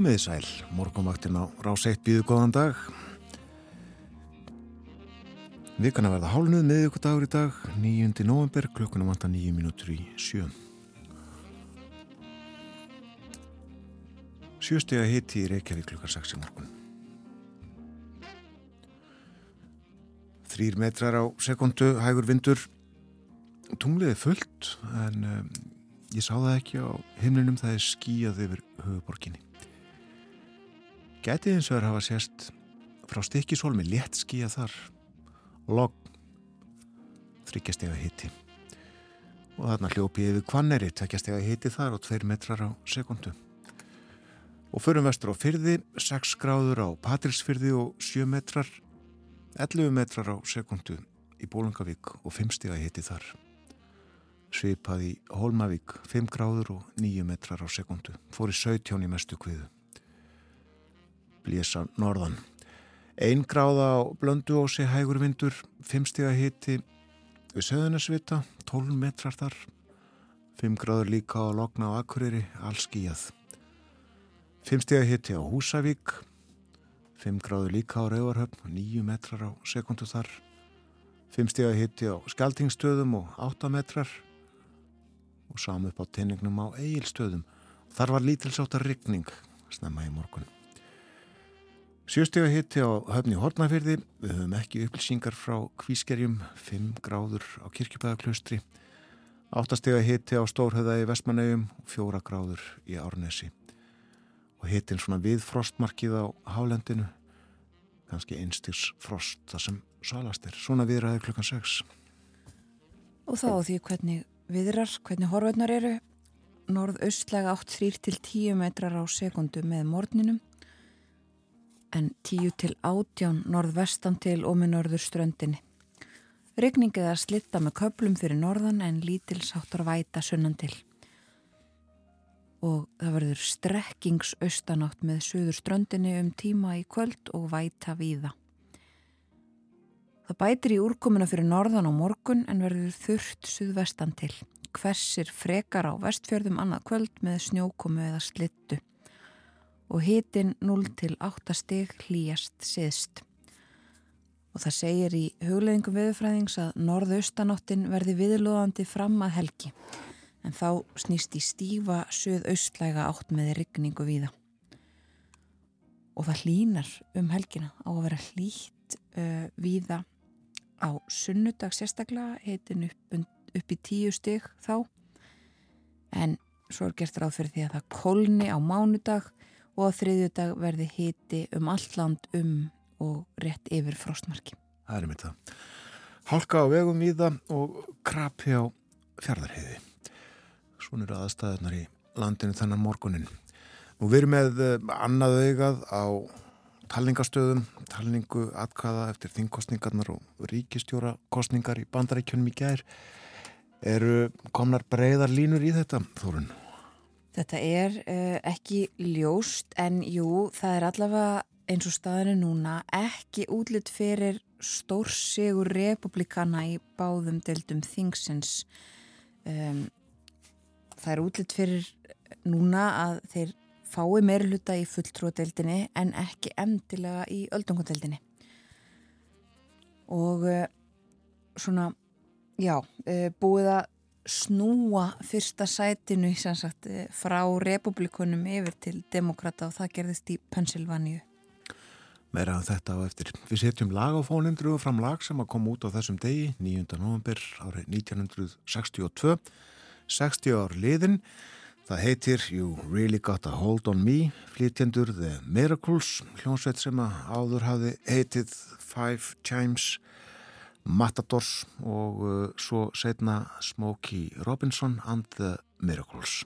Komiði sæl, morgunvaktin á rás 1 býðu góðan dag. Vikana verða hálnuð með ykkur dagur í dag, 9. november, klukkuna vanta 9 minútur í sjö. Sjöstega hitti í Reykjavík klukkar 6 í morgun. Þrýr metrar á sekundu, hægur vindur, tungliði fullt en um, ég sá það ekki á himlinum það er skíjað yfir höfuborginni. Gætið eins og er hafa sérst frá stikkisólmi létt skíja þar logg þryggjastega hitti og þarna hljópið yfir kvanneri tveggjastega hitti þar og tveir metrar á sekundu og förum vestur á fyrði 6 gráður á Patrilsfyrði og 7 metrar 11 metrar á sekundu í Bólungavík og 5 stega hitti þar. Svipað í Holmavík 5 gráður og 9 metrar á sekundu fór í 17 í mestu kviðu blésa norðan. Einn gráða á blöndu ósi hægur vindur, fimmstega hitti við söðunarsvita, 12 metrar þar, 5 gráður líka á Lokna og Akureyri, allskíjað. Fimmstega hitti á Húsavík, 5 gráður líka á Rauvarhöfn, 9 metrar á sekundu þar, fimmstega hitti á Skaltingstöðum og 8 metrar og samu upp á teiningnum á Egilstöðum. Þar var lítilsáttar ryggning snemma í morgun. Sjöstega hitti á höfni Hortnafyrði, við höfum ekki upplýsingar frá kvískerjum, 5 gráður á kirkjubæðaklaustri, 8 stega hitti á Stórhauða í Vestmanauðum og 4 gráður í Árnesi. Og hittin svona við frostmarkið á hálendinu, kannski einstigs frost það sem salast er, svona viðræður klukkan 6. Og þá því hvernig viðrar, hvernig horfurnar eru, norð-austlega 8-3 til 10 metrar á sekundu með morninum, en 10 til 18 norðvestan til og með norður ströndinni. Rygningið að slitta með köplum fyrir norðan en lítilsáttar væta sunnan til. Og það verður strekkingsaustanátt með söður ströndinni um tíma í kvöld og væta víða. Það bætir í úrkomuna fyrir norðan á morgun en verður þurft suðvestan til. Hversir frekar á vestfjörðum annað kvöld með snjókomu eða slittu og hitin 0 til 8 stig hlýjast siðst. Og það segir í hugleðingum viðfræðings að norðaustanáttin verði viðlóðandi fram að helgi en þá snýst í stífa söðaustlæga átt með rigningu víða. Og það hlínar um helgina á að vera hlýtt uh, víða á sunnudag sérstaklega hitin upp, upp í tíu stig þá en svo er gert ráð fyrir því að það kolni á mánudag og á þriðju dag verði hiti um allt land um og rétt yfir frostmarki. Það er mitt það. Hálka á vegum í það og krapi á fjardarheiði. Svona eru aðstæðunar í landinu þennan morgunin. Nú við erum með eh, annað augað á talningastöðum, talningu atkvaða eftir þingkostningarnar og ríkistjóra kostningar í bandarækjunum í gær. Eru komnar breyðar línur í þetta, Þórun? Þetta er uh, ekki ljóst en jú, það er allavega eins og staðinu núna ekki útlitt fyrir stórsigur republikana í báðum deildum þingsins. Um, það er útlitt fyrir núna að þeir fái meirluta í fulltrúadeildinni en ekki endilega í öldungadeildinni. Og uh, svona, já, uh, búið að snúa fyrsta sætinu sagt, eh, frá republikunum yfir til demokrata og það gerðist í Pennsylvania Meira af þetta á eftir. Við setjum lag á fónindru og fram lag sem að koma út á þessum degi 9. november árið 1962 60 ár liðin það heitir You Really Got a Hold on Me flytjendur The Miracles hljónsveit sem að áður hafi heitið Five Chimes Matadors og uh, svo setna Smokey Robinson and the Miracles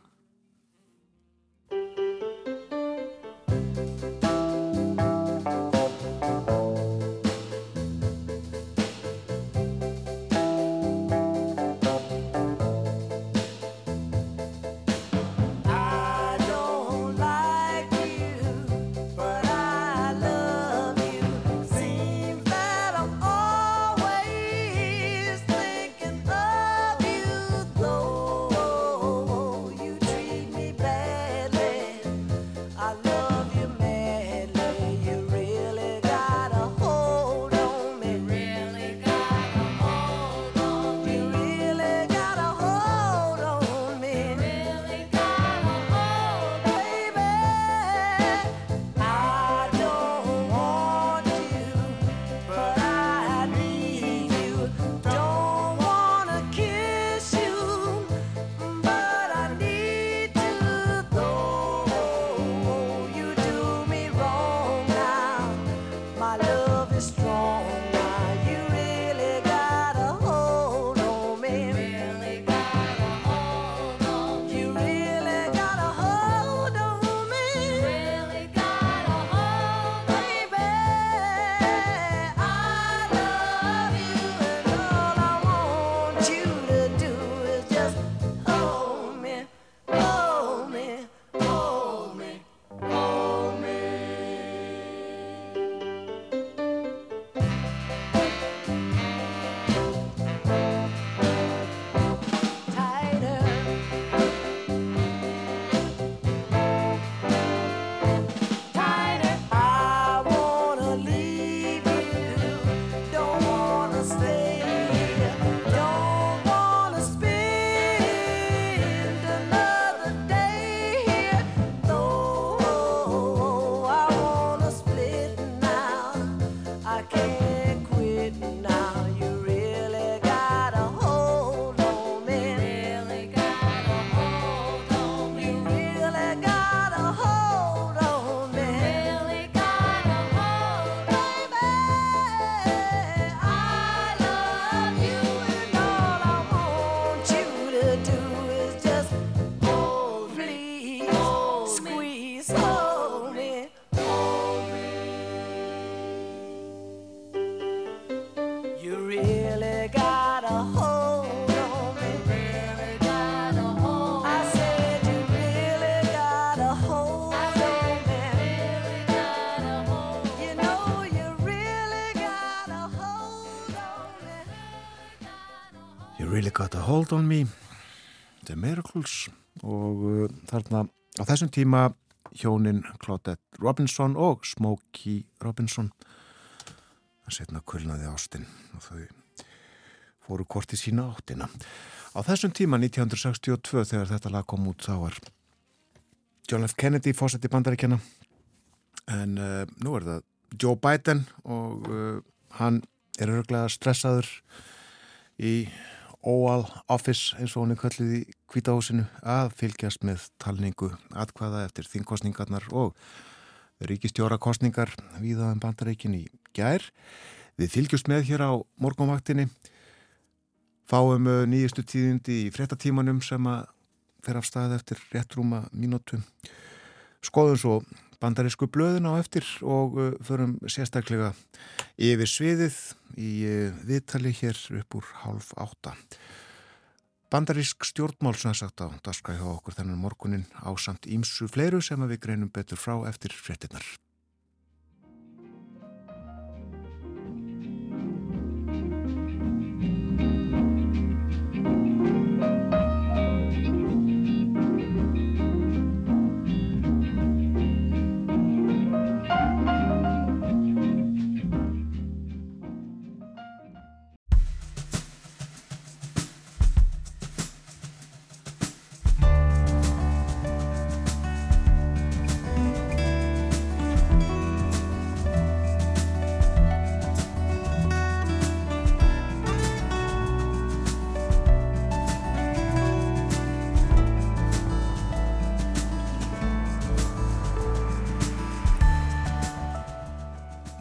Got a Hold on Me The Miracles og uh, þarna á þessum tíma hjónin Claudette Robinson og Smokey Robinson. Það setna kulnaði ástinn og þau fóru korti sína áttina. Á þessum tíma 1962 þegar þetta lag kom út þá var John F. Kennedy fósett í bandaríkjana en uh, nú er það Joe Biden og uh, hann er örglega stressaður í Oval Office eins og hún er kallið í kvítahúsinu að fylgjast með talningu atkvaða eftir þingkostningarnar og ríkistjórakostningar viðaðan um bandaríkin í gær. Við fylgjast með hér á morgunvaktinni, fáum uh, nýjustu tíðindi í frettatímanum sem að fer af stað eftir réttrúma mínútu. Skoðum svo bandarísku blöðin á eftir og uh, förum sérstaklega yfir sviðið í uh, viðtali hér upp úr hálf átta. Bandarísk stjórnmál sem að sagt á daska hjá okkur þennan morgunin á samt ímsu fleiru sem við greinum betur frá eftir frettinnar.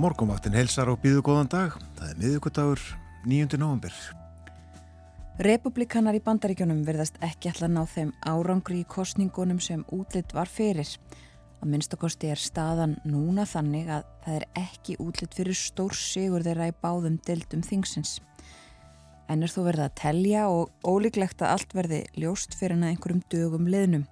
Morgonvaktin helsar og býðu góðan dag. Það er miðugudagur 9. november. Republikanar í bandaríkjónum verðast ekki alltaf ná þeim árangri í kostningunum sem útlitt var fyrir. Að minnstakosti er staðan núna þannig að það er ekki útlitt fyrir stór sigur þeirra í báðum dildum þingsins. En er þó verið að telja og ólíklegt að allt verði ljóst fyrir en að einhverjum dögum liðnum.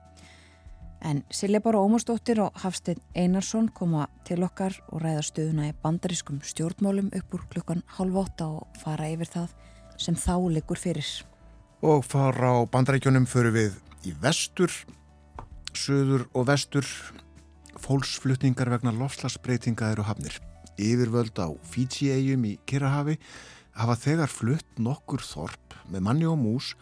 En Silja Bára Ómarsdóttir og Hafstein Einarsson koma til okkar og ræða stöðuna í bandarískum stjórnmálum upp úr klukkan halv åtta og fara yfir það sem þá liggur fyrir. Og fara á bandaríkjunum fyrir við í vestur, söður og vestur, fólksflutningar vegna lofslagsbreytinga eru hafnir. Yfirvöld á Fiji-eigum í Kirahafi hafa þegar flutt nokkur þorp með manni og mús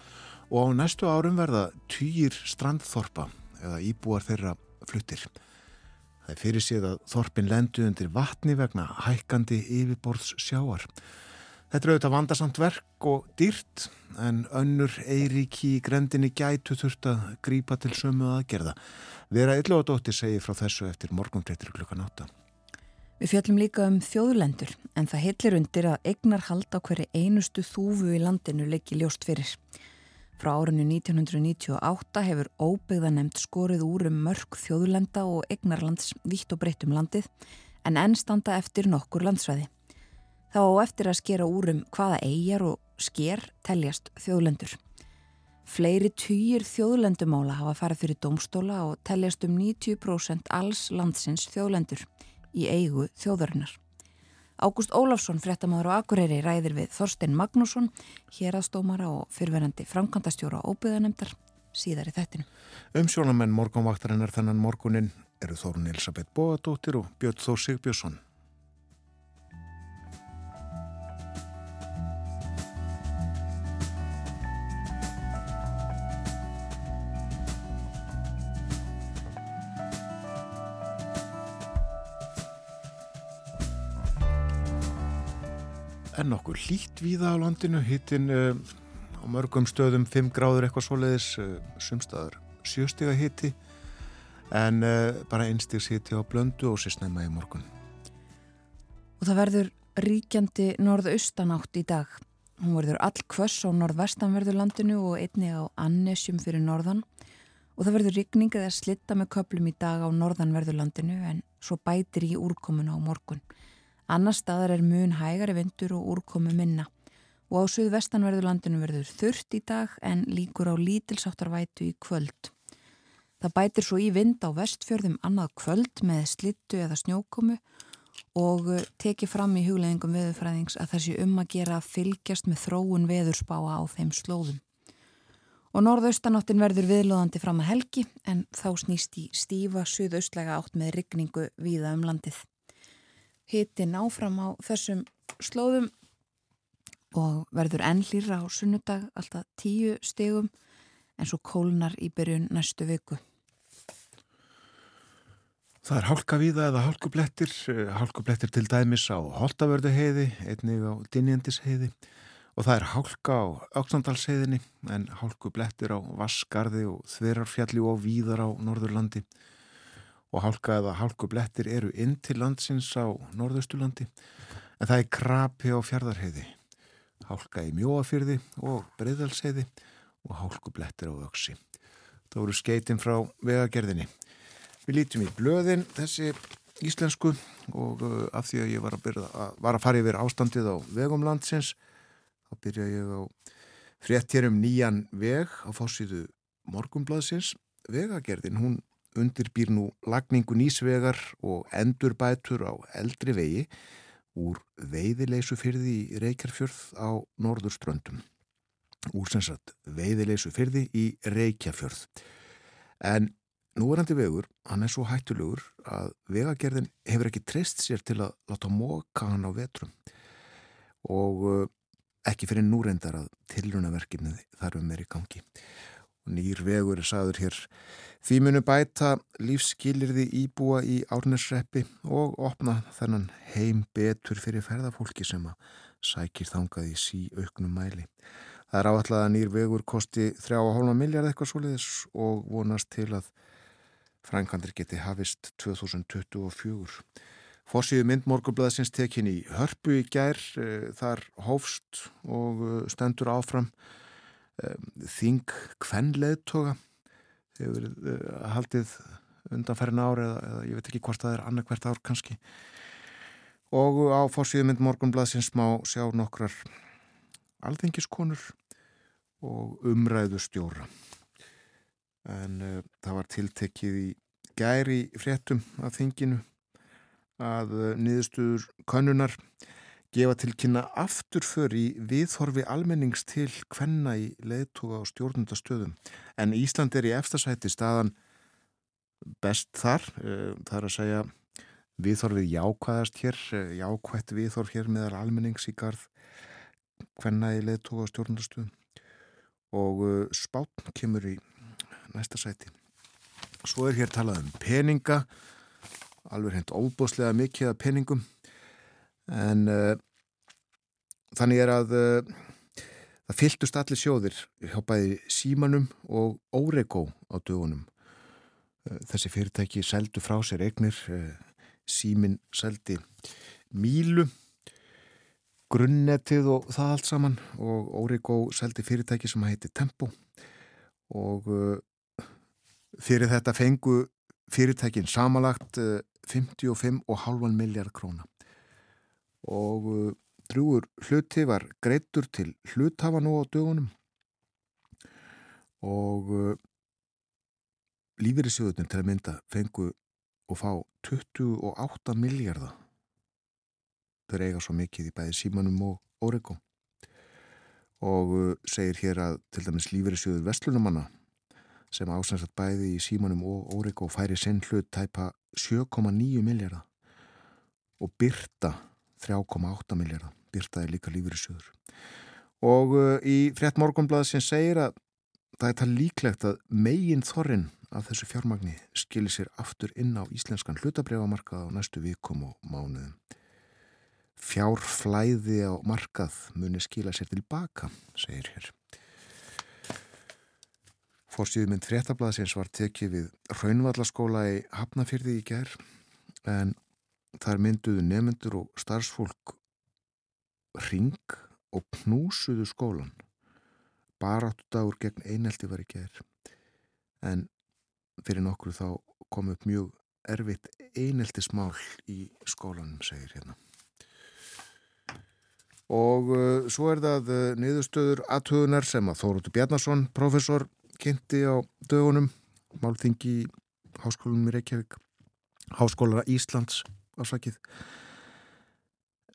og á næstu árum verða týjir strandþorpa eða íbúar þeirra fluttir. Það er fyrir síð að þorpin lendu undir vatni vegna hækkandi yfirborðs sjáar. Þetta er auðvitað vandarsamt verk og dýrt en önnur eiríki í grendinni gætu þurft að grípa til sömu aðgerða. Vera Illóðadóttir segir frá þessu eftir morgundreitir klukkan átta. Við fjöllum líka um þjóðlendur en það heilir undir að egnar halda hverju einustu þúfu í landinu leiki ljóst fyrir. Frá árinu 1998 hefur óbyggðanemt skorið úr um mörg þjóðlenda og egnarlands vitt og breytt um landið en enn standa eftir nokkur landsvæði. Þá eftir að skera úr um hvaða eigjar og sker teljast þjóðlendur. Fleiri týjir þjóðlendumála hafa farið fyrir domstóla og teljast um 90% alls landsins þjóðlendur í eigu þjóðarinnar. Ágúst Ólafsson, fréttamaður á Akureyri, ræðir við Þorstein Magnússon, hérastómara og fyrverandi framkantastjóra óbyðanemdar síðar í þættinu. Umsjónamenn morgunvaktarinnar þennan morgunin eru Þórun Elisabeth Bóadóttir og Björn Þór Sigbjörnsson. En okkur hlýtt víða á landinu. Hittin uh, á mörgum stöðum 5 gráður eitthvað svoleiðis uh, sumstaður 7 stiga hitti en uh, bara einstigs hitti á blöndu og sérstæma í morgun. Og það verður ríkjandi norðaustanátt í dag. Hún verður all kvöss á norðvestanverður landinu og einni á annesjum fyrir norðan. Og það verður rigning eða slitta með köplum í dag á norðanverður landinu en svo bætir í úrkomuna á morgun Annar staðar er mun hægari vindur og úrkomu minna og á suðvestanverðurlandinu verður þurft í dag en líkur á lítilsáttarvætu í kvöld. Það bætir svo í vind á vestfjörðum annað kvöld með slittu eða snjókomu og uh, teki fram í hugleðingum veðurfræðings að þessi um að gera fylgjast með þróun veðurspáa á þeim slóðum. og norðaustanáttin verður viðlóðandi fram að helgi en þá snýst í stífa suðaustlega átt með rigningu víða um landið. Hittin áfram á þessum slóðum og verður ennlýra á sunnudag alltaf tíu stegum en svo kólnar í byrjun næstu viku. Það er hálkavíða eða hálkublettir, hálkublettir til dæmis á Holtavörðu einnig á Dinjandisheiði og það er hálka á Öksandalsheiðinni en hálkublettir á Vaskarði og Þverarfjalli og Víðar á Norðurlandi og hálka eða hálkublettir eru inn til landsins á Norðausturlandi en það er krapi á Fjardarheiði, hálka í Mjóafyrði og Breiðalsheiði og hálkublettir á Öksi. Það voru skeitin frá vegagerðinni. Við lítum í blöðin þessi íslensku og uh, af því að ég var að, byrja, var að fara yfir ástandið á vegum landsins þá byrja ég á fréttir um nýjan veg á fórsýðu morgumblaðsins. Vegagerðin hún undirbýr nú lagningu nýsvegar og endurbætur á eldri vegi úr veiðileysu fyrði í Reykjafjörð á Norðurströndum. Úr sem sagt veiðileysu fyrði í Reykjafjörð. En Núverandi vegur, hann er svo hættulegur að vegagerðin hefur ekki treyst sér til að láta móka hann á vetrum og uh, ekki fyrir núrendar að tilrunaverkefnið þarfum er í gangi. Nýr vegur er saður hér því munu bæta lífskilirði íbúa í árnesreppi og opna þennan heim betur fyrir ferðarfólki sem að sækir þangað í sí auknum mæli. Það er áallega að nýr vegur kosti 3,5 miljard eitthvað soliðis og vonast til að Frænkandir geti hafist 2024. Fossíðu myndmorgublaðsins tekin í hörpu í gær, e, þar hófst og eh, stendur áfram þing kvennleðtoga. Þeir verið e, haldið undanferðin ári eða, eða ég veit ekki hvort það er annarkvært ár kannski. Og á fossíðu myndmorgublaðsins má sjá nokkrar alþengiskonur og umræðu stjóra en uh, það var tiltekið í gæri fréttum af þinginu að uh, niðurstuður kannunar gefa til kynna afturför í viðhorfi almennings til hvenna í leðtoga og stjórnundastöðum en Ísland er í efstasæti staðan best þar það er að segja viðhorfið jákvæðast hér jákvætt viðhorf hér meðal almennings í garð hvenna í leðtoga og stjórnundastöðum og spátn kemur í næsta sæti. Svo er hér talað um peninga, alveg hendt óbúslega mikið af peningum, en uh, þannig er að uh, það fylgtust allir sjóðir hjá bæði símanum og órego á dögunum. Uh, þessi fyrirtæki seldu frá sér eignir, símin seldi mílu, grunnetið og það allt saman og órego seldi fyrirtæki sem heiti Tempo og Fyrir þetta fengu fyrirtækin samalagt 55,5 eh, miljard króna og eh, drúur hluti var greittur til hluthafa nú á dögunum. Og eh, lífeyrisjóðunum til að mynda fengu og fá 28 miljardar þeir eiga svo mikið í bæði símanum og óregum og segir hér að til dæmis lífeyrisjóður Vestlunumanna sem ásensat bæði í símanum og Óriko færi sinn hlut tæpa 7,9 miljardar og Byrta 3,8 miljardar. Byrta er líka söður. Og uh, í frett morgunblad sem segir að það er það líklegt að megin þorrin af þessu fjármagni skilir sér aftur inn á íslenskan hlutabriðamarkað á næstu vikum og mánuðum. Fjárflæði á markað muni skila sér tilbaka, segir hér. Fórsýðmynd fréttablaðsins var tekið við Raunvallaskóla í Hafnafyrði í ger en þar mynduðu nefnendur og starfsfólk ring og knúsuðu skólan. Baráttu dagur gegn einelti var í ger en fyrir nokkru þá kom upp mjög erfitt eineltismál í skólanum, segir hérna. Og uh, svo er það uh, niðurstöður aðtöðunar sem að Þóruður Bjarnason, professor kynnti á dögunum málþingi í Háskólanum í Reykjavík Háskólara Íslands ásakið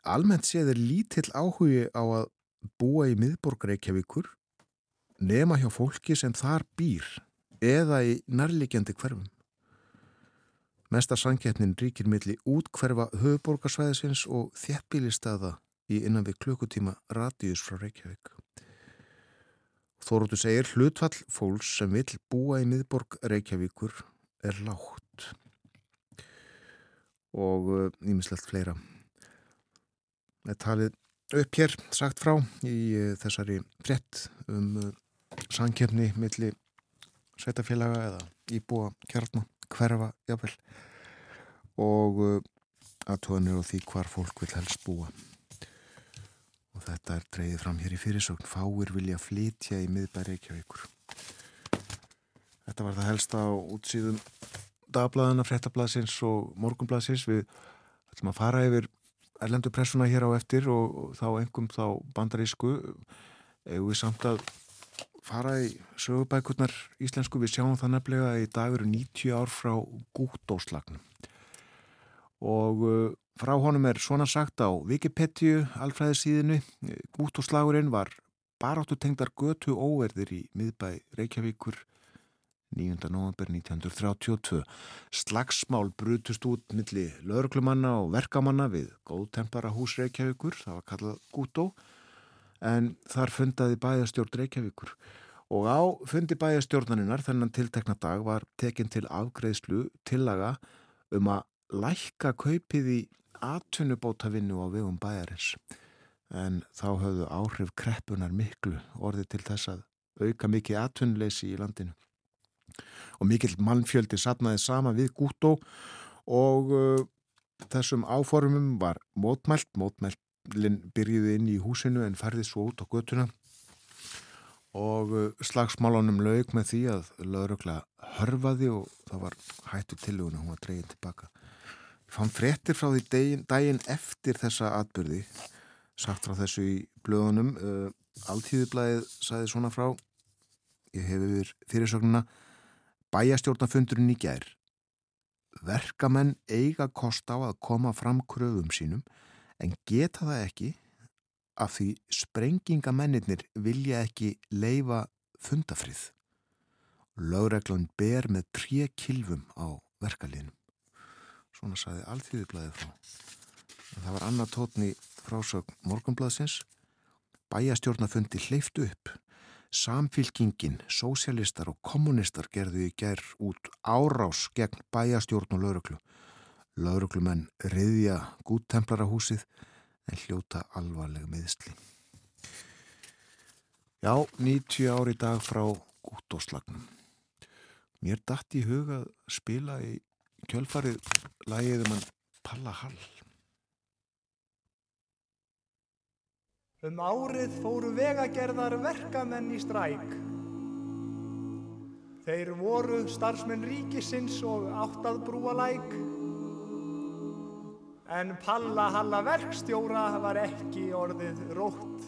almennt séð er lítill áhugi á að búa í miðborg Reykjavíkur nema hjá fólki sem þar býr eða í nærlegjandi hverfum. Mesta sangkeppnin ríkir milli útkverfa höfuborgarsvæðisins og þjættbílistaða í innan við klukkutíma radíus frá Reykjavík. Þóróttu segir hlutfall fólks sem vil búa í miðborg Reykjavíkur er lágt og nýmislegt uh, fleira. Það er talið upp hér sagt frá í uh, þessari frett um uh, sangkeppni milli sveitafélaga eða íbúa kjarnar hverfa jáfnvel og aðtóðanir og því hvar fólk vil helst búa. Og þetta er dreyðið fram hér í fyrirsögn. Fáir vilja flytja í miðbæri Reykjavíkur. Þetta var það helst á útsýðum dagbladana, frettablasins og morgunblasins við ætlum að fara yfir erlendu pressuna hér á eftir og, og þá engum þá bandarísku. Eða við samt að fara í sögubækurnar íslensku? Við sjáum það nefnilega að í dag eru 90 ár frá gútdóslagnum og uh, frá honum er svona sagt á Wikipedia alfræðisíðinu gútdóslagurinn var baráttu tengdar götu óverðir í miðbæ Reykjavíkur 9. november 1932. Slagsmál brutust út milli lauruglumanna og verkamanna við góðtempara hús Reykjavíkur, það var kallað Gútó, en þar fundaði bæjastjórn Reykjavíkur. Og á fundi bæjastjórnaninnar þennan tiltekna dag var tekinn til afgreðslu tillaga um að lækka kaupið í atvinnubótavinnu á vegum bæjarins. En þá höfðu áhrif kreppunar miklu orði til þess að auka mikið atvinnuleysi í landinu og mikill mannfjöldi sapnaði sama við Gútó og uh, þessum áformum var mótmælt, mótmæltin byrjiði inn í húsinu en ferði svo út á götuna. Og uh, slagsmálunum laug með því að laurugla hörfaði og það var hættu tilugun og hún var dreyinn tilbaka. Fann frettir frá því daginn, daginn eftir þessa atbyrði, sagt frá þessu í blöðunum, uh, Altíðublaðið saði svona frá, ég hef yfir fyrirsögnuna, Bæjastjórnafundurinn í gær. Verkamenn eiga kost á að koma fram kröfum sínum en geta það ekki af því sprengingamennir vilja ekki leifa fundafrið. Lögreglun ber með tré kilvum á verkaliðnum. Svona saði allþýðublaðið frá. Það var annað tótni frásögn morgunblaðsins. Bæjastjórnafundi hleyft upp Samfylkingin, sósialistar og kommunistar gerðu í gerð út árás gegn bæjastjórn og lauruglu. Lauruglumenn riðja gúttemplarahúsið en hljóta alvarlega meðsli. Já, 90 ári dag frá gúttóslagnum. Mér dætt í huga að spila í kjölfarið lægiðum hann Palla Hall. Um árið fóru vegagerðar verkamenn í stræk. Þeir voru starfsmenn ríkisins og áttað brúa læk. En Palla Halla verkstjóra var ekki orðið rótt.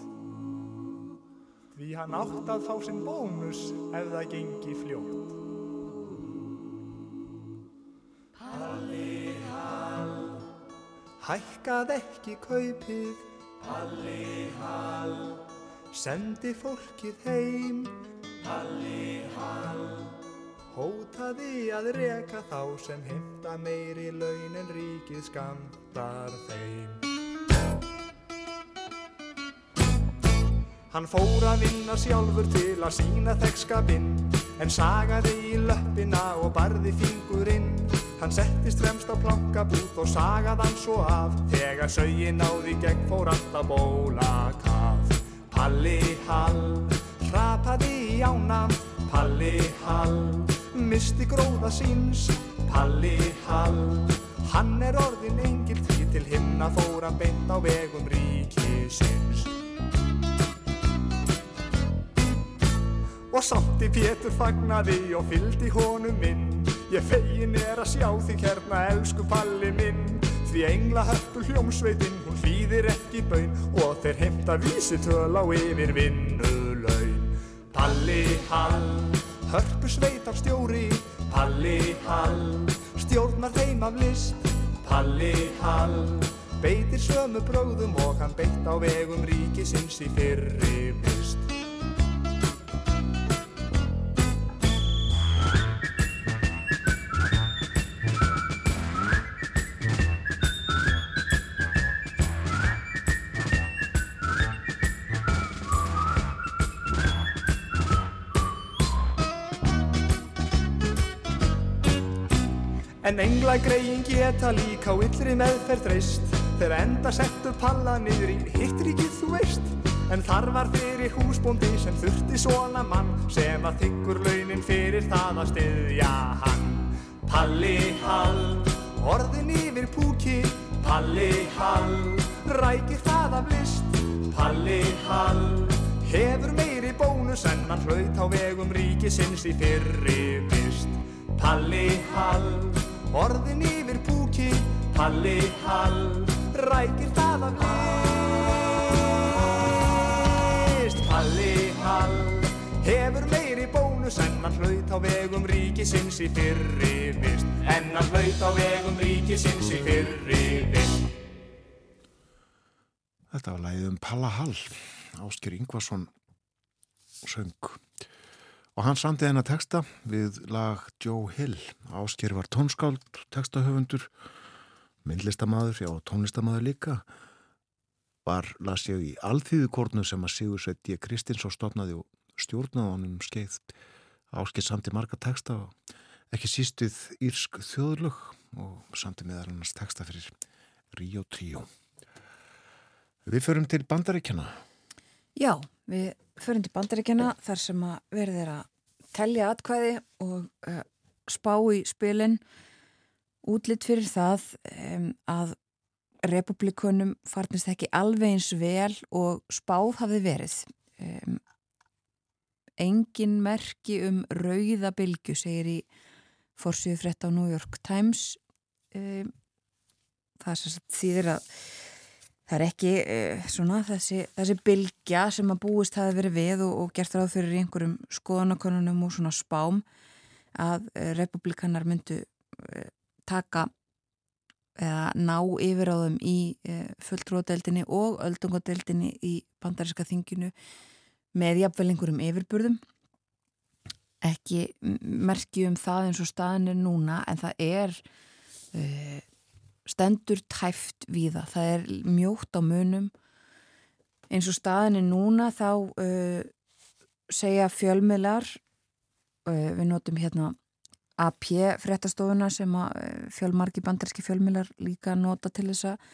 Því hann áttað fá sinn bónus ef það gengi fljótt. Palli Hall Hækkað ekki kaupið Palli Hall Sendi fólkið heim. Palli Hall Hótaði að reka þá sem heimta meiri laun en ríkið skamtar þeim. Hann fór að vinna sjálfur til að sína þekkskapinn en sagaði í löppina og barði fingurinn Hann settist fremst á plankabút og sagað hann svo af. Þegar sögin náði gegn fór alltaf bóla kaf Palli Hall, hrapaði í ána. Palli Hall, misti gróða síns. Palli Hall, hann er orðin engil því til himna fór hann beint á vegum ríkisins. Og samt í Pétur fagnaði og fyldi honum inn Ég fegin er að sjá þig hérna, elsku palli minn. Því engla hörpu hljómsveitin, hún hlýðir ekki bön Og þeir heimta vísitöl á yfir vinnulaun. Palli Hall, hörpu sveitar stjóri Palli Hall, stjórnar þeim af list. Palli Hall, beitir sömu bróðum Og hann beitt á vegum ríkisins í fyrri mist Engla greiðin geta líka á yllri meðferð reist Þegar enda settu palla niður í hittrikið þú veist. En þar var fyrir húsbóndi sem þurfti svona mann Sem að þykkur launin fyrir það að styðja hann. Palli hall, orðin yfir púki. Palli hall, rækir það af list. Palli hall, hefur meiri bónus En hann hlaut á vegum ríkisins í fyrri vist Palli hall, orðin yfir púki Palli hall, rækir það af list. Palli hall, hefur meiri bónus En hann hlaut á vegum ríkisins í fyrri vist. En hann hlaut á vegum ríkisins í fyrri vist. Þetta var lægið um Palla Hall, Ásker Ingvarsson söng. Og hann samti þennan texta við lag Joe Hill. Ásker var tónskáld, textahöfundur, myndlistamæður, já tónlistamæður líka. Var, las ég í alþýðukornu sem að Sigur Sveit Kristins og stofnaði og stjórnaði honum skeið. Ásker samti marga texta og ekki sístuð írsk þjóðlög og samti meðal annars texta fyrir Ríó Tríó. Við förum til bandaríkjana. Já, við förum til bandaríkjana þar sem að verður þeirra telja atkvæði og uh, spá í spilin útlitt fyrir það um, að republikunum farnist ekki alveg eins vel og spáð hafði verið. Um, engin merki um rauðabilgu, segir í fórsíðu frétt á New York Times. Um, það er að þýðir að Það er ekki uh, svona þessi, þessi bylgja sem að búist hafi verið við og, og gert ráð fyrir einhverjum skoðanakonunum og svona spám að uh, republikanar myndu uh, taka eða ná yfiráðum í fulltróðdeldinni og öldungadeldinni í bandaríska þinginu með jafnvel einhverjum yfirburðum. Ekki merki um það eins og staðin er núna en það er stendur tæft við það. Það er mjótt á munum. Eins og staðinni núna þá uh, segja fjölmiðlar, uh, við notum hérna AP fréttastofuna sem að uh, fjölmarki banderski fjölmiðlar líka nota til þess að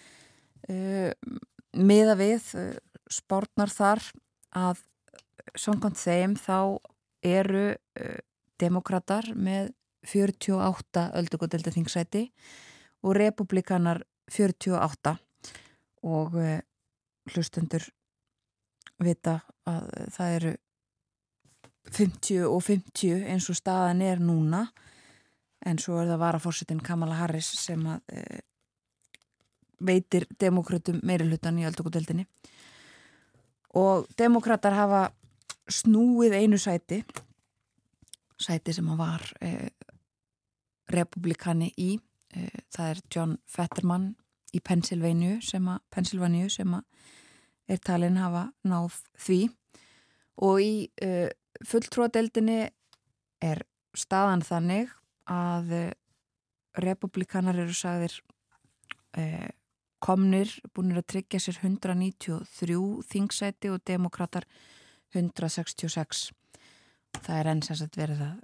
uh, miða við uh, spárnar þar að samkvæmt þeim þá eru uh, demokrater með 48 öldugodelda þingsæti og republikanar 48 og uh, hlustendur vita að það eru 50 og 50 eins og staðan er núna. En svo er það varafórsetin Kamala Harris sem að uh, veitir demokratum meiri hlutan í öldugudeldinni og demokrater hafa snúið einu sæti sæti sem að var uh, republikani í Eh, það er John Fetterman í Pennsylvania sem að, Pennsylvania sem að er talin hafa náð því. Og í uh, fulltróðdeldinni er staðan þannig að uh, republikanar eru sagðir uh, komnir, búinir að tryggja sér 193 þingsæti og demokrater 166 það er enn sem sagt verið að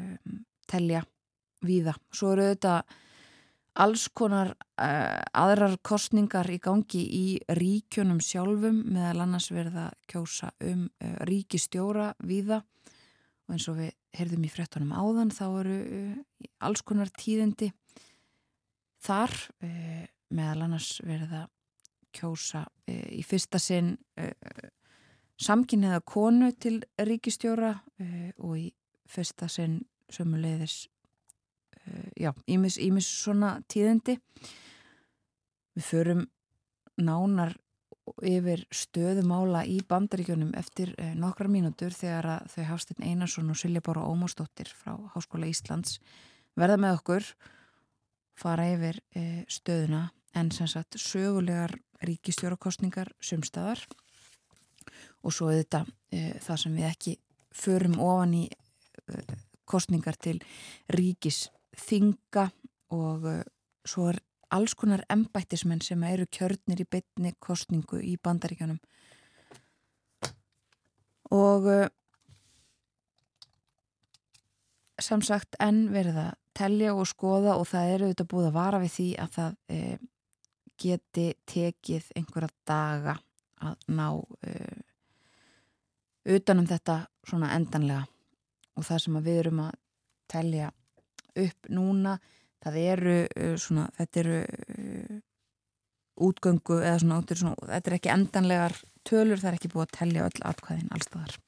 um, telja víða. Svo eru þetta alls konar uh, aðrar kostningar í gangi í ríkjunum sjálfum meðal annars verða kjósa um uh, ríkistjóra víða og eins og við heyrðum í frettunum áðan þá eru uh, alls konar tíðindi þar meðal annars verða kjósa í fyrsta sinn samkynniða konu til ríkistjóra og í fyrsta sinn sömuleiðis Eh, já, ímis, ímis svona tíðindi. Við förum nánar yfir stöðumála í bandaríkjónum eftir eh, nokkra mínútur þegar þau Hafstinn Einarsson og Silja Bára Ómásdóttir frá Háskóla Íslands verða með okkur fara yfir eh, stöðuna en sem sagt sögulegar ríkistjórakostningar sumstaðar og svo er þetta eh, það sem við ekki förum ofan í eh, kostningar til ríkis þinga og uh, svo er alls konar embættismenn sem eru kjörnir í bytni kostningu í bandaríkjanum og uh, samsagt enn verða telja og skoða og það eru auðvitað búið að vara við því að það e, geti tekið einhverja daga að ná e, utanum þetta svona endanlega. Og það sem við erum að telja upp núna. Það eru e, svona, þetta eru e, útgöngu eða svona, svona, þetta er ekki endanlegar tölur, það er ekki búið að telja öll atkvæðin allstaðar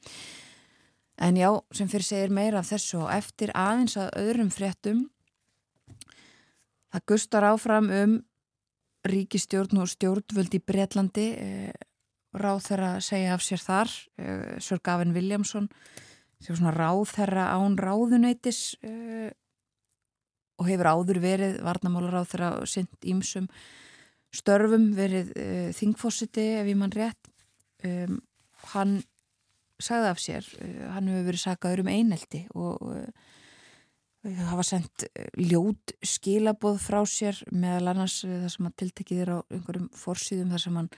En já, sem fyrir segir meira af þessu og eftir aðeins að öðrum fréttum það gustar áfram um ríkistjórn og stjórnvöld í Breitlandi eh, ráð þeirra segja af sér þar eh, Sör Gavin Williamson sem svona ráð þeirra án ráðunætis eh, og hefur áður verið varnamálar ráð þeirra sint ímsum störfum verið eh, þingfossiti ef ég mann rétt. Um, hann sagði af sér, eh, hann hefur verið sagaður um eineldi og uh, hafa sendt ljót skilaboð frá sér meðal annars það sem að tiltekið er á einhverjum fórsýðum þar sem hann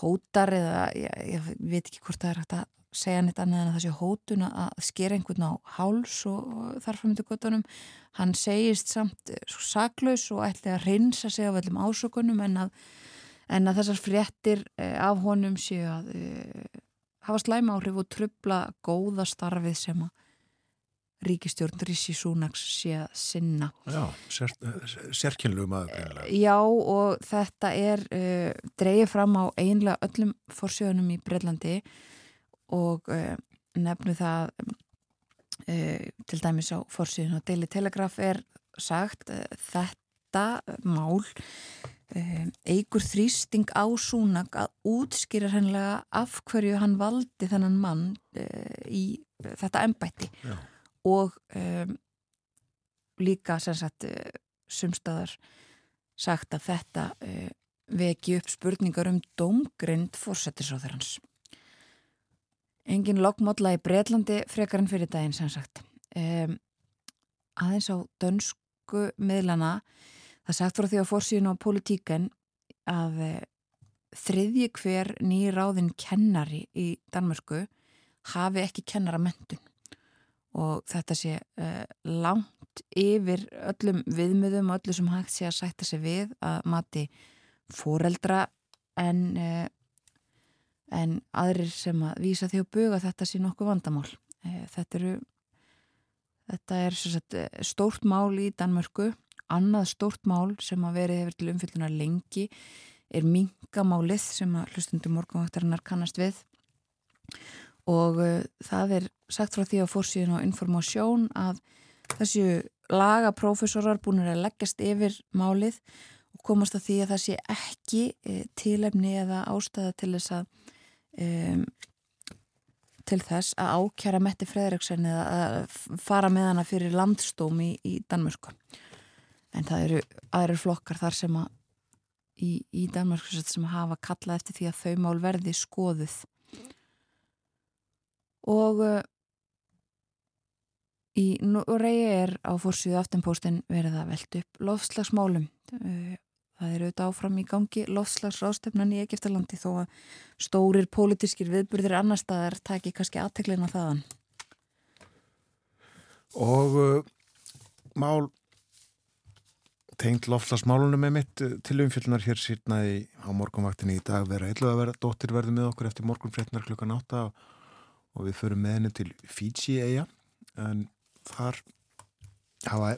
hótar eða ég, ég veit ekki hvort það er hægt að segja neitt annað en að það sé hótun að skera einhvern á háls og, til gottunum hann segist samt svo saklaus og ætli að reynsa sig af öllum ásökunum en að, en að þessar fréttir af honum séu að hafa slæma áhrif og trubla góða starfið sem að ríkistjórn Rissi Súnaks sé að sinna. Já, sér, sérkynlu maður. Já og þetta er uh, dreyið fram á einlega öllum fórsjöðunum í Breitlandi og uh, nefnu það uh, til dæmis á fórsjöðun og Daily Telegraph er sagt þetta mál eigur þrýsting á Súnak að útskýra hennilega af hverju hann valdi þennan mann uh, í þetta ennbætti og um, líka sem sagt uh, sumstaðar sagt að þetta uh, veki upp spurningar um domgrind fórsetisráður engin lokmódla í Breitlandi frekar en fyrir daginn sem sagt. Um, aðeins á dönsku miðlana Það sagt frá því á fórsíðun á politíken að eh, þriðji hver nýráðin kennari í Danmörku hafi ekki kennara mentun og þetta sé uh, langt yfir öllum viðmöðum og öllu sem hægt sé að sætta sig við að mati fóreldra en, uh, en aðrir sem að vísa því að buga þetta sé nokkuð vandamál. Uh, þetta, eru, þetta er sagt, stórt mál í Danmörku Annað stórt mál sem að verið hefur til umfyllunar lengi er mingamálið sem að hlustundu morgunvaktarinnar kannast við og uh, það er sagt frá því á fórsíðun og informásjón að þessu lagaprófessorar búinir að leggjast yfir málið og komast að því að það sé ekki tilefni eða ástæða til þess að e, til þess að ákjara Metti Fredriksson eða að fara með hana fyrir landstómi í, í Danmörku. En það eru aðrir flokkar þar sem að í, í Danmark sem hafa kallað eftir því að þau mál verði skoðuð. Og uh, í Noregi er á fórsíðu aftenpóstin verið að velta upp lofslagsmálum uh, það eru auðvitað áfram í gangi lofslagsrástefnan í Egiptalandi þó að stórir pólitískir viðburðir annar staðar taki kannski aðteklina þaðan. Og uh, mál tengt loftlasmálunum með mitt eh, til umfjöldunar hér sýrnaði á morgunvaktinni í dag. Vera eitthvað að vera dóttir verði með okkur eftir morgunfrétnar klukkan 8 og við förum með henni til Fiji eiga en þar hafa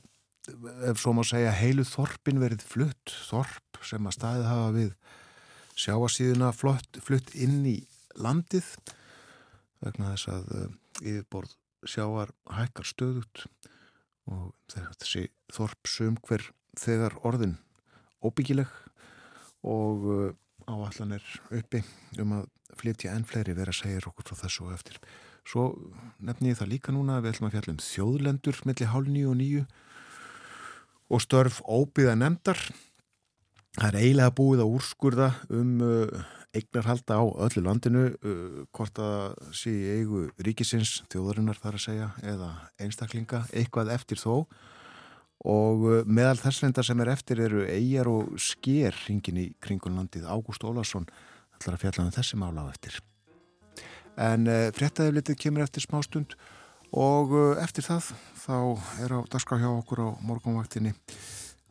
ef svo má segja heilu þorpin verið flutt þorp sem að staðið hafa við sjáasíðuna flutt, flutt inn í landið vegna þess að uh, yfirborð sjáar hækkar stöðut og þessi þorp sum hver þegar orðin óbyggileg og uh, áallan er uppi um að flytja enn fleiri vera segja okkur frá þessu og eftir. Svo nefn ég það líka núna að við ætlum að fjalla um þjóðlendur millir hálf nýju og nýju og störf óbyða nefndar. Það er eiginlega búið að úrskurða um uh, eignarhalda á öllu landinu uh, hvort að sé eigu ríkisins, þjóðarinnar þar að segja, eða einstaklinga, eitthvað eftir þó. Og uh, meðal þess reyndar sem er eftir eru eigjar og sker hringin í kringunlandið Ágúst Ólarsson ætlar að fjalla um þessi mála á eftir. En fréttaðið litið kemur eftir smá stund og uh, eftir það þá er á dagskrá hjá okkur á morgunvaktinni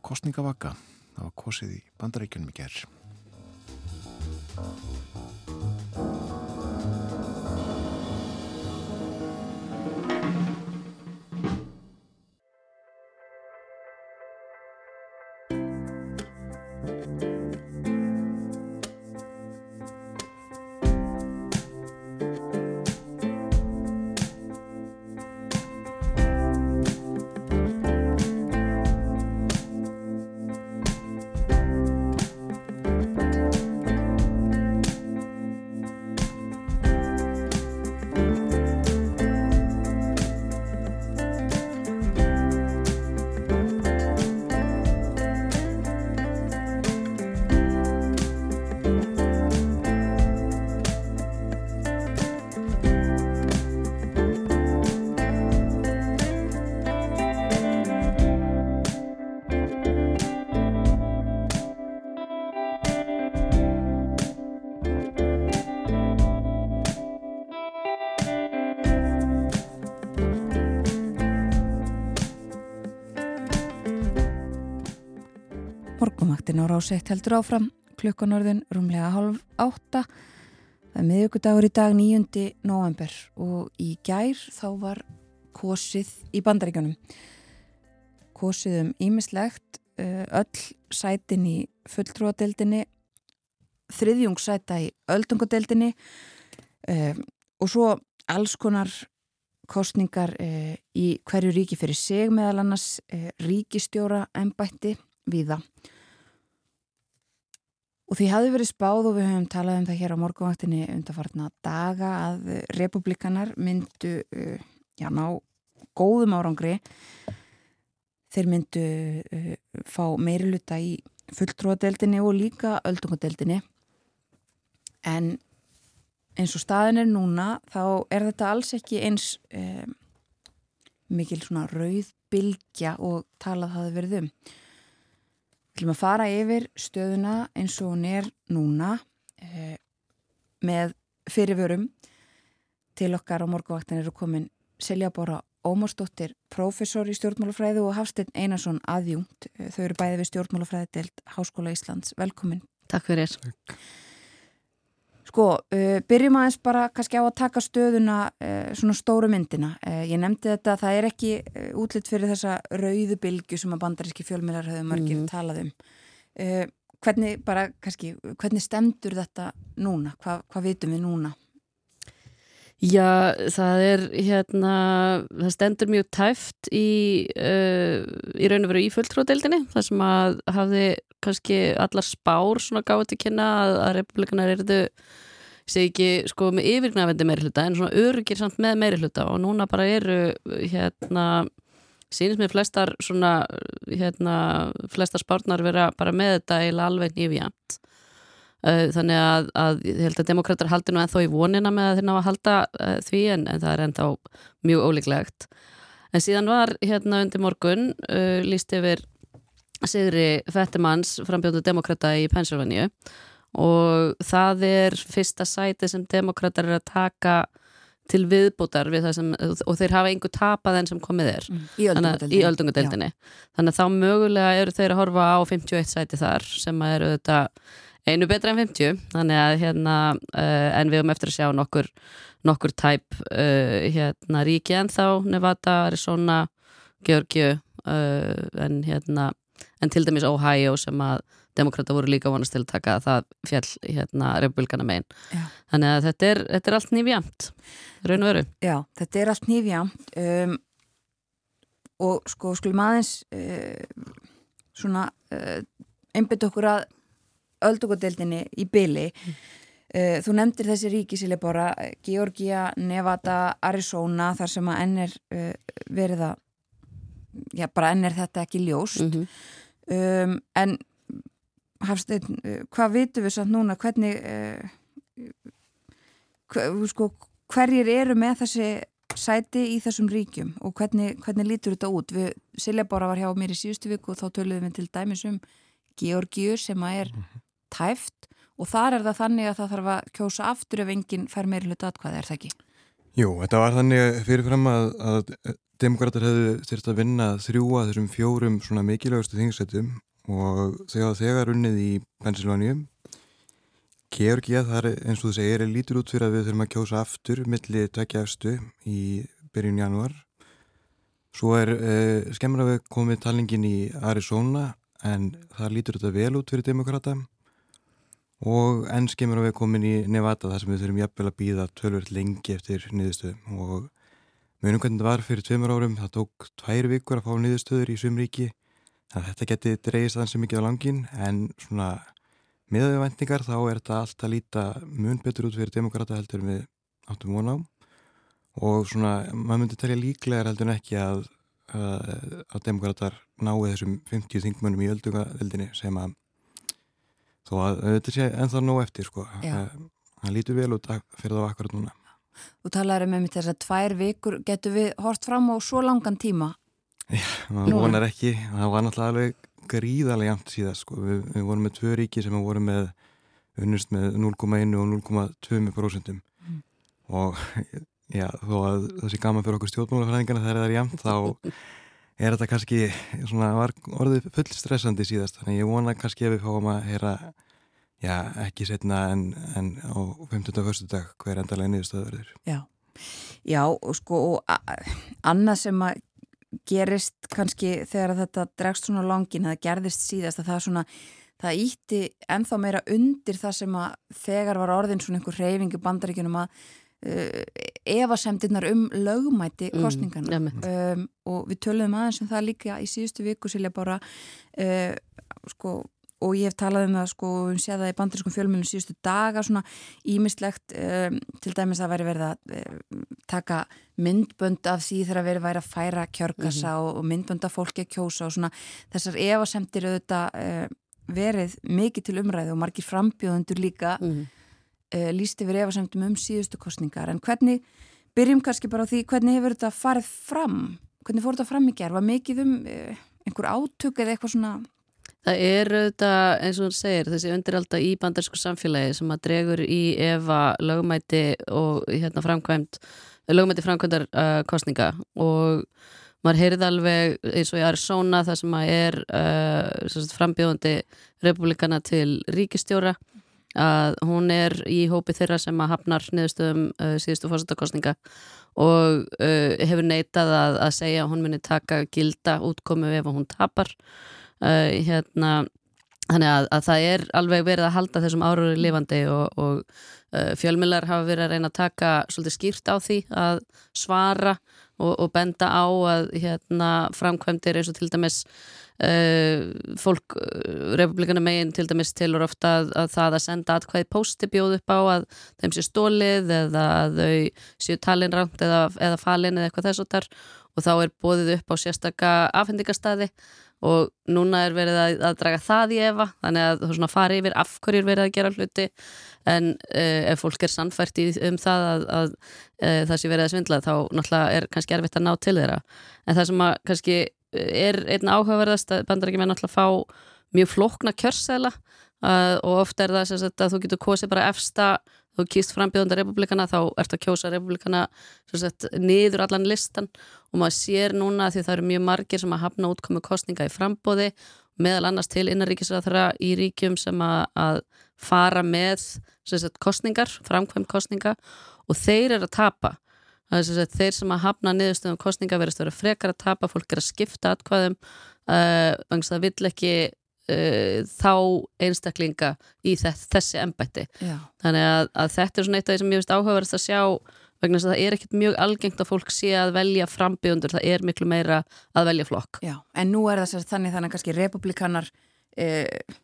kostningavaka var kosið í bandaríkunum í gerð ráseitt heldur áfram, klukkanorðin rúmlega halv átta. Það er miðugudagur í dag 9. november og í gær þá var kosið í bandaríkjónum. Kosið um ímislegt, eh, öll sætin í fulltrúadeildinni, þriðjungssæta í öldungadeildinni um, og svo alls konar kostningar uh, í hverju ríki fyrir sig meðal annars uh, ríkistjóra ennbætti við það. Og því hafði verið spáð og við höfum talað um það hér á morgunvaktinni undarfartna daga að republikanar myndu uh, já, ná góðum árangri. Þeir myndu uh, fá meiri luta í fulltrúadeildinni og líka öldungadeildinni. En eins og staðin er núna þá er þetta alls ekki eins um, mikil svona rauð bylgja og talað hafi verið um. Ætlum að fara yfir stöðuna eins og hún er núna eh, með fyrirvörum til okkar á morguvaktin eru komin Silja Bóra Ómarsdóttir, professor í stjórnmálafræði og Hafstein Einarsson aðjungt. Þau eru bæði við stjórnmálafræði til Háskóla Íslands. Velkomin. Takk fyrir. Sko, uh, byrjum aðeins bara kannski á að taka stöðuna uh, svona stóru myndina. Uh, ég nefndi þetta að það er ekki uh, útlitt fyrir þessa rauðu bylgu sem að bandaríski fjölmjölar höfðu margir Mhm. talað um. Uh, hvernig bara kannski, hvernig stemdur þetta núna? Hva, hvað vitum við núna? Já, það er hérna, það stendur mjög tæft í, uh, í raun og veru í fulltrúadeildinni þar sem að hafði kannski allar spár svona gáði til kynna að, að republikanar eruðu segi ekki sko með yfirgnafendi meiri hluta en svona örugir samt með meiri hluta og núna bara eru hérna sínist með flestar svona hérna flestar spárnar vera bara með þetta eila alveg nýfjamt Uh, þannig að, að ég held að demokrater haldi nú ennþá í vonina með að þeir ná að halda uh, því en, en það er ennþá mjög ólíklegt. En síðan var hérna undir morgun uh, líst yfir Sigri Fettimanns frambjóðu demokrata í Pennsylvania og það er fyrsta sæti sem demokrater er að taka til viðbútar við sem og þeir hafa einhver tapað enn sem komið er. Að- í öldungadeildinni. þannig að þá mögulega eru þeir að horfa á 51 sæti þar sem að eru þetta einu betra en 50 þannig að hérna uh, en við höfum eftir að sjá nokkur nokkur tæp uh, hérna ríki en þá Nevada, Arizona Georgiu uh, en hérna en til dæmis Ohio sem að demokrata voru líka vonast til að taka það fjall hérna republikana megin. Já. þannig að þetta er, þetta er allt nýfjamt raun og veru. Já, þetta er allt nýfjamt um, og sko skulum aðeins uh, svona uh, einbytt okkur að öldungadeildinni í byli uh, þú nefndir þessi ríki Silja bara Georgia, Nevada, Arizona þar sem að enn er uh, verið að já, bara enn er þetta ekki ljóst mm -hmm. um, en Hafsteinn, uh, hvað vitum við samt núna hvernig uh, hver, sko, hverjir eru með þessi sæti í þessum ríkjum og hvernig, hvernig lítur þetta út við, Silja Bára var hjá mér í síðustu viku og þá töluðum við til dæmis um Georgiu sem að er tæft og þar er það þannig að það þarf að kjósa aftur ef enginn fær meiri hluta atkvæði, er það ekki? Jú, þetta var þannig fyrirfram að, að demokrater hefðu þurft að vinna þrjúa þessum fjórum svona mikilvægastu þingsetum og þegar þegar unnið í Pennsylvania Georgia þar eins og þú segir er lítur út fyrir að við þurfum að kjósa aftur millir tvekja efstu í byrjun januar svo er uh, skemmur að við komið talningin í Arizona en það lítur þetta vel út fyrir demokrata og enn skemmur að við komin í Nevada þar sem við þurfum jafnvel að býða tölvöld lengi eftir niðurstöðum og hvernig þetta var fyrir tveimur árum. Það tók tvær vikur að fá niðurstöður í sumríki þannig að þetta geti dreigist þannig sem mikið á langin en svona miðaðu vendingar þá er þetta allt að líta mun betur út fyrir demokrata heldur við áttum von á. Og svona maður myndi telja líklegar heldur en ekki að að, að demokrater náu þessum 50 þingmunum í öldungadeldinni sem að þó að þetta sé ennþá nóg eftir sko. Það lítur vel út fyrir það akkurat núna Þú talaður um þess að tvær vikur. Getur við hort fram á svo langan tíma? Já, maður vonar ekki. Það var náttúrulega alveg gríðarlega jæmt síðan sko. við, við vorum með tvö ríki sem vorum með unnust með 0,1 og 0,2% mm. og já, þó að það sé gaman fyrir okkur stjórnmálafræðingarna þegar það er jæmt þá er þetta kannski svona, orðið full stressandi síðast. Þannig ég vona kannski að við fáum að heyra já, ekki setna en, en á 15. og 1. dag hver endalega niðurstöður Já, já og sko og annað sem að gerist kannski þegar þetta dregst svona langin, það gerðist síðast að það svona, það ítti enþá meira undir það sem að þegar var orðin svona einhver reyfingu bandaríkunum að uh, evasemtinnar um lögumæti kostningana mm, um, og við töluðum aðeins um það líka í síðustu viku síðan bara uh, sko og ég hef talað um það sko, við séum það í bandarískum fjölmjölum síðustu daga svona ímislegt um, til dæmis að veri verið að um, taka myndbönd af því þegar verið væri að færa kjörgasa mm -hmm. og myndbönd af fólki að kjósa og svona þessar evasemtir auðvitað uh, verið mikið til umræðu og margir frambjóðundur líka mm -hmm. uh, líst yfir evasemtum um síðustu kostningar en hvernig, byrjum kannski bara á því hvernig hefur þetta farið fram hvernig fór þetta fram í gerð, var mikið um uh, einhver átök eða eitthvað svona Það er auðvitað, eins og hún segir, þessi undiralda í bandarsku samfélagi sem að dregur í efa lögumæti og hérna framkvæmt, lögumæti framkvæmdar uh, kostninga og maður heyrið alveg eins og í Arizona það sem að er uh, frambjóðandi republikana til ríkistjóra að hún er í hópi þeirra sem að hafnar niðurstöðum uh, síðustu fórsættakostninga og uh, hefur neitað að, að segja að hún muni taka gilda útkomu ef hún tapar uh, hérna Þannig að, að það er alveg verið að halda þessum áruri lifandi og, og uh, fjölmjölar hafa verið að reyna að taka svolítið skýrt á því að svara og, og benda á að hérna, framkvæmdir eins og til dæmis uh, fólk, republikana megin til dæmis tilur ofta að, að það að senda atkvæði posti bjóð upp á að þeim sé stólið eða að þau séu talinrangt eða, eða falin eða eitthvað þess og þar og þá er bóðið upp á sérstaka afhendingastæði og núna er verið að, að draga það í efa þannig að þú svona fari yfir af hverju er verið að gera hluti. En uh, ef fólk er sannfært í um það að, að uh, það sé verið að svindla þá náttúrulega er kannski erfitt að ná til þeirra. En það sem að kannski er einn áhugaverðast að bandar ekki með náttúrulega fá mjög flókna kjörsæla uh, og ofta er það sagt, að þú getur kosið bara efsta þú kýst frambjöðundar republikana þá ert að kjósa republikana sagt, niður allan listan. Og maður sér núna því það eru mjög margir sem að hafna útkomu kostninga í frambóði meðal annars til innaríkisræðara í ríkjum sem að, að fara með sagt, kostningar, framkvæmt kostninga og þeir eru að tapa. Sagt, þeir sem að hafna niðurstöðum kostninga verðast að vera frekar að tapa, fólk er að skipta atkvæðum uh, það vill ekki uh, þá einstaklinga í þess, þessi ennbætti þannig að, að þetta er svona eitt af því sem ég finnst áhugaverðast að sjá vegna þess að það er ekkert mjög algengt að fólk sé að velja frambjöndur, það er miklu meira að velja flokk. Já, en nú er það þannig þannig að kannski republikanar eh,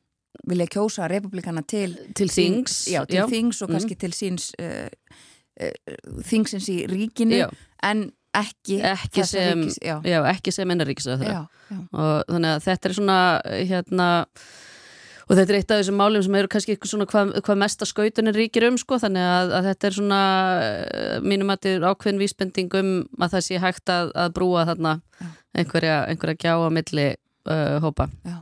vilja kjósa republikana til, til þings, já, til já. þings og kannski mm. til síns eh, eh, þingsins í ríkinu já. en ekki, ekki sem, ríkis, já. Já, ekki sem ennaríkis og þannig að þetta er svona hérna og þetta er eitt af þessum málum sem eru kannski svona hvað, hvað mesta skautunir ríkir um sko. Þannig að, að þetta er svona eh, mínum að þetta er ákveðin vísbending um að það sé hægt að, að brúa þarna einhverja, einhverja gjá á milli uh, hópa. Já,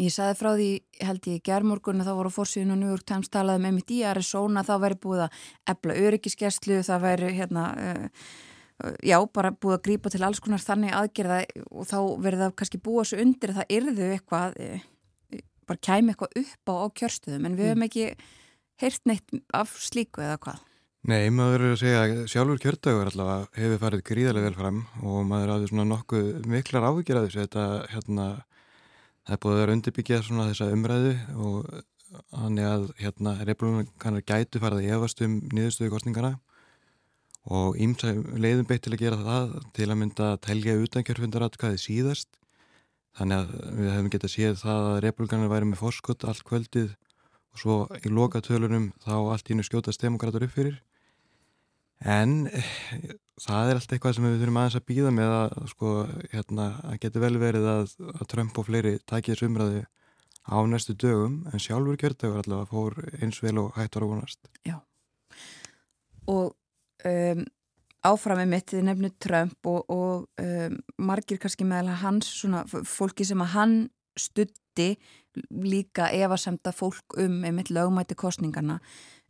ég saði frá því held ég gerðmorgun að þá voru fórsíðun og New York Times talaði með um mitt í Arizona þá væri búið að ebla öryggiskerslu það væri hérna uh, já, bara búið að grípa til alls konar þannig aðgerða og þá verður það kannski búið svo undir að það yrðu eitthvað uh, bara kæmi eitthvað upp á, á kjörstuðum en við mm. ekki heyrt neitt af slíku eða hvað? Nei, maður verður að segja að sjálfur kjördagur allavega hefur farið gríðarlega vel fram og maður hafði svona nokkuð miklar ávíkjur að þessu. Þetta, hérna, það er búið að vera undirbyggjað svona þessa umræðu og hann er að, hérna, republikanar gætu farið að efast um niðurstöðu kostningana og ímsa leiðum beitt til að gera það til að mynda að telja utan kjörfundaratkaði síðast. Þannig að við hefum getað séð það að republikanar væri með fórskott allt kvöldið og svo í lokatölunum þá allt ínu skjótast demokrater upp fyrir. En það er alltaf eitthvað sem við þurfum aðeins að býða með að sko, hérna, að getur vel verið að, að Trump og fleiri takja þessu umræði á næstu dögum en sjálfur kjördagur allavega fór eins vel og hægt var að vonast. Já. Og um, áframið mitt þið nefnu Trump og, og um, margir kannski meðal hans svona fólki sem að hann stutti líka efasemta fólk um einmitt lögmæti kostningarna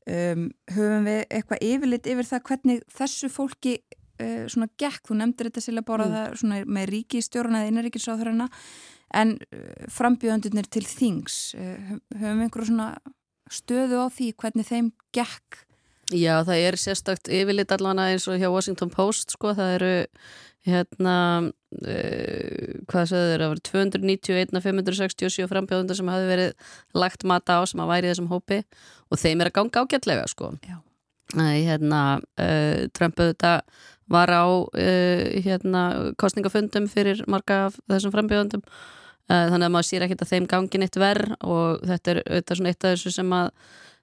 um, höfum við eitthvað yfirlit yfir það hvernig þessu fólki uh, svona gekk, þú nefndir þetta sérlega bara mm. það svona með ríkistjórun eða innaríkisáþurina en uh, frambjöðandunir til þings uh, höfum við einhverju svona stöðu á því hvernig þeim gekk Já, það er sérstakt yfirlit allavega eins og hjá Washington Post sko, það eru hérna uh, hvað segður þeir að vera 291 af 567 frambjóðundar sem hafi verið lagt mata á sem að væri þessum hópi og þeim er að ganga ágætlega sko. Æ, hérna uh, Trump auðvitað var á uh, hérna kostningafundum fyrir marga af þessum frambjóðundum þannig að maður sér ekkert að þeim gangin eitt verð og þetta er auðvitað svona eitt af þessu sem að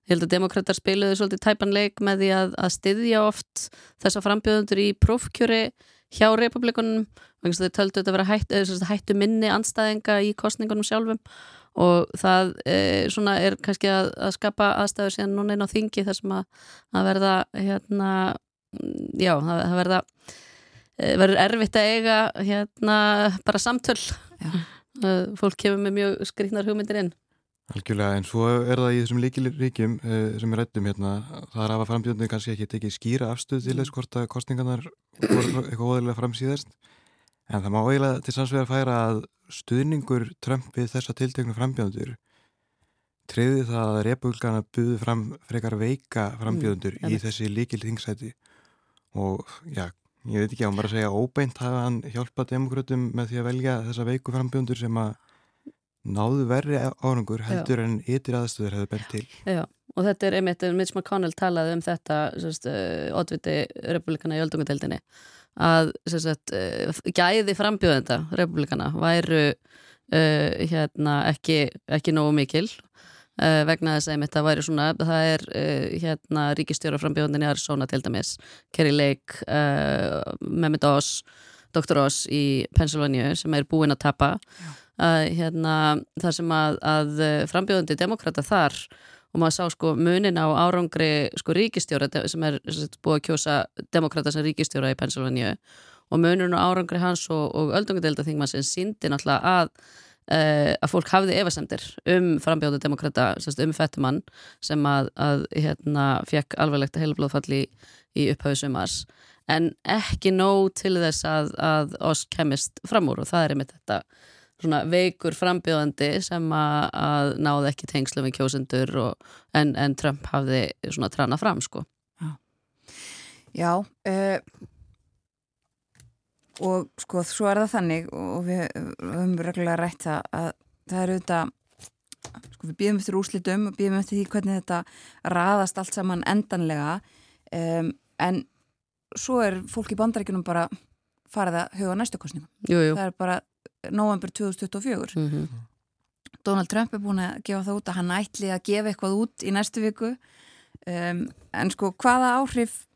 Ég held að demokrater spiluðu svolítið tæpanleik með því að, að styðja oft þessa frambjöðundur í prófkjöri hjá republikunum þau töldu þetta að vera hætt, hættu minni anstæðinga í kostningunum sjálfum. Og það e, er kannski að, að skapa aðstæður síðan núna inn á þingi þar sem að, að verða hérna, já, það verða e, verður erfitt að eiga hérna bara samtöl. Já. Fólk kemur með mjög skriknar hugmyndir inn Algjörlega, en svo er það í þessum líkiríkjum uh, sem við rættum hérna, það er að frambjöndinu kannski ekki tekið skýra afstöð til þess hvort að kostningarnar voru eitthvað óðurlega framsýðast, en það má eiginlega til samsvegar færa að stuðningur Trump við þessa tilteknu frambjöndur treyði það að repúlgana buði fram frekar veika frambjöndur mm, í þessi líkil þingsæti og já, ég veit ekki á, maður að segja óbeint hafa hann hjálpað demokrautum með því að velja þessa veiku frambjöndur sem að náðu verri árangur heldur Já. en ytir aðstöður hefur bent til. Já, og þetta er einmitt, Mitch McConnell talaði um þetta oddviti uh, republikana í öldungadeildinni að sagt, uh, gæði frambjóðenda republikana væru uh, hérna, ekki, ekki nógu mikil vegna þess að einmitt það væri svona, það er hérna ríkistjóra frambjóðendin í Arizona til dæmis, Kerry Lake, Mehmet Oz, Dr. Oz í Pennsylvania sem er búinn að tapa Já að hérna, það sem að, að frambjóðandi demokrata þar og maður sá sko munin á árangri sko ríkistjóra sem er búið að kjósa demokrata sem ríkistjóra í Pennsylvania og munin á árangri hans og, og öldungadelda þingma sem síndi náttúrulega að uh, að fólk hafði efasemdir um frambjóðandi demokrata, um fettumann sem að, að hérna fekk alveglegt heilblóðfalli í, í upphauðu sumars. En ekki nóg til þess að, að oss kemist fram úr og það er einmitt þetta svona veikur frambjóðandi sem að, að náði ekki tengslu við kjósendur og, en, en Trump hafði svona trana fram sko. Já, Já uh, og sko svo er það þannig og við höfum reglulega rætt það að það eru þetta sko við býðum eftir úslitum og býðum eftir því hvernig þetta raðast allt saman endanlega um, en svo er fólk í bandarækjunum bara farið að huga næstu kostningum það er bara november 2024 mm -hmm. Donald Trump er búin að gefa það út að hann ætli að gefa eitthvað út í næstu viku. Um, en sko hvaða áhrif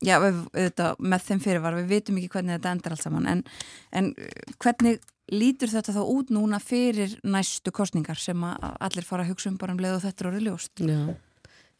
já, við, þetta, með þeim fyrirvar við vitum ekki hvernig þetta endar allt saman en, en hvernig lítur þetta þá út núna fyrir næstu kostningar sem allir fara að hugsa um bara um leið og þetta eru orðið ljóst? Já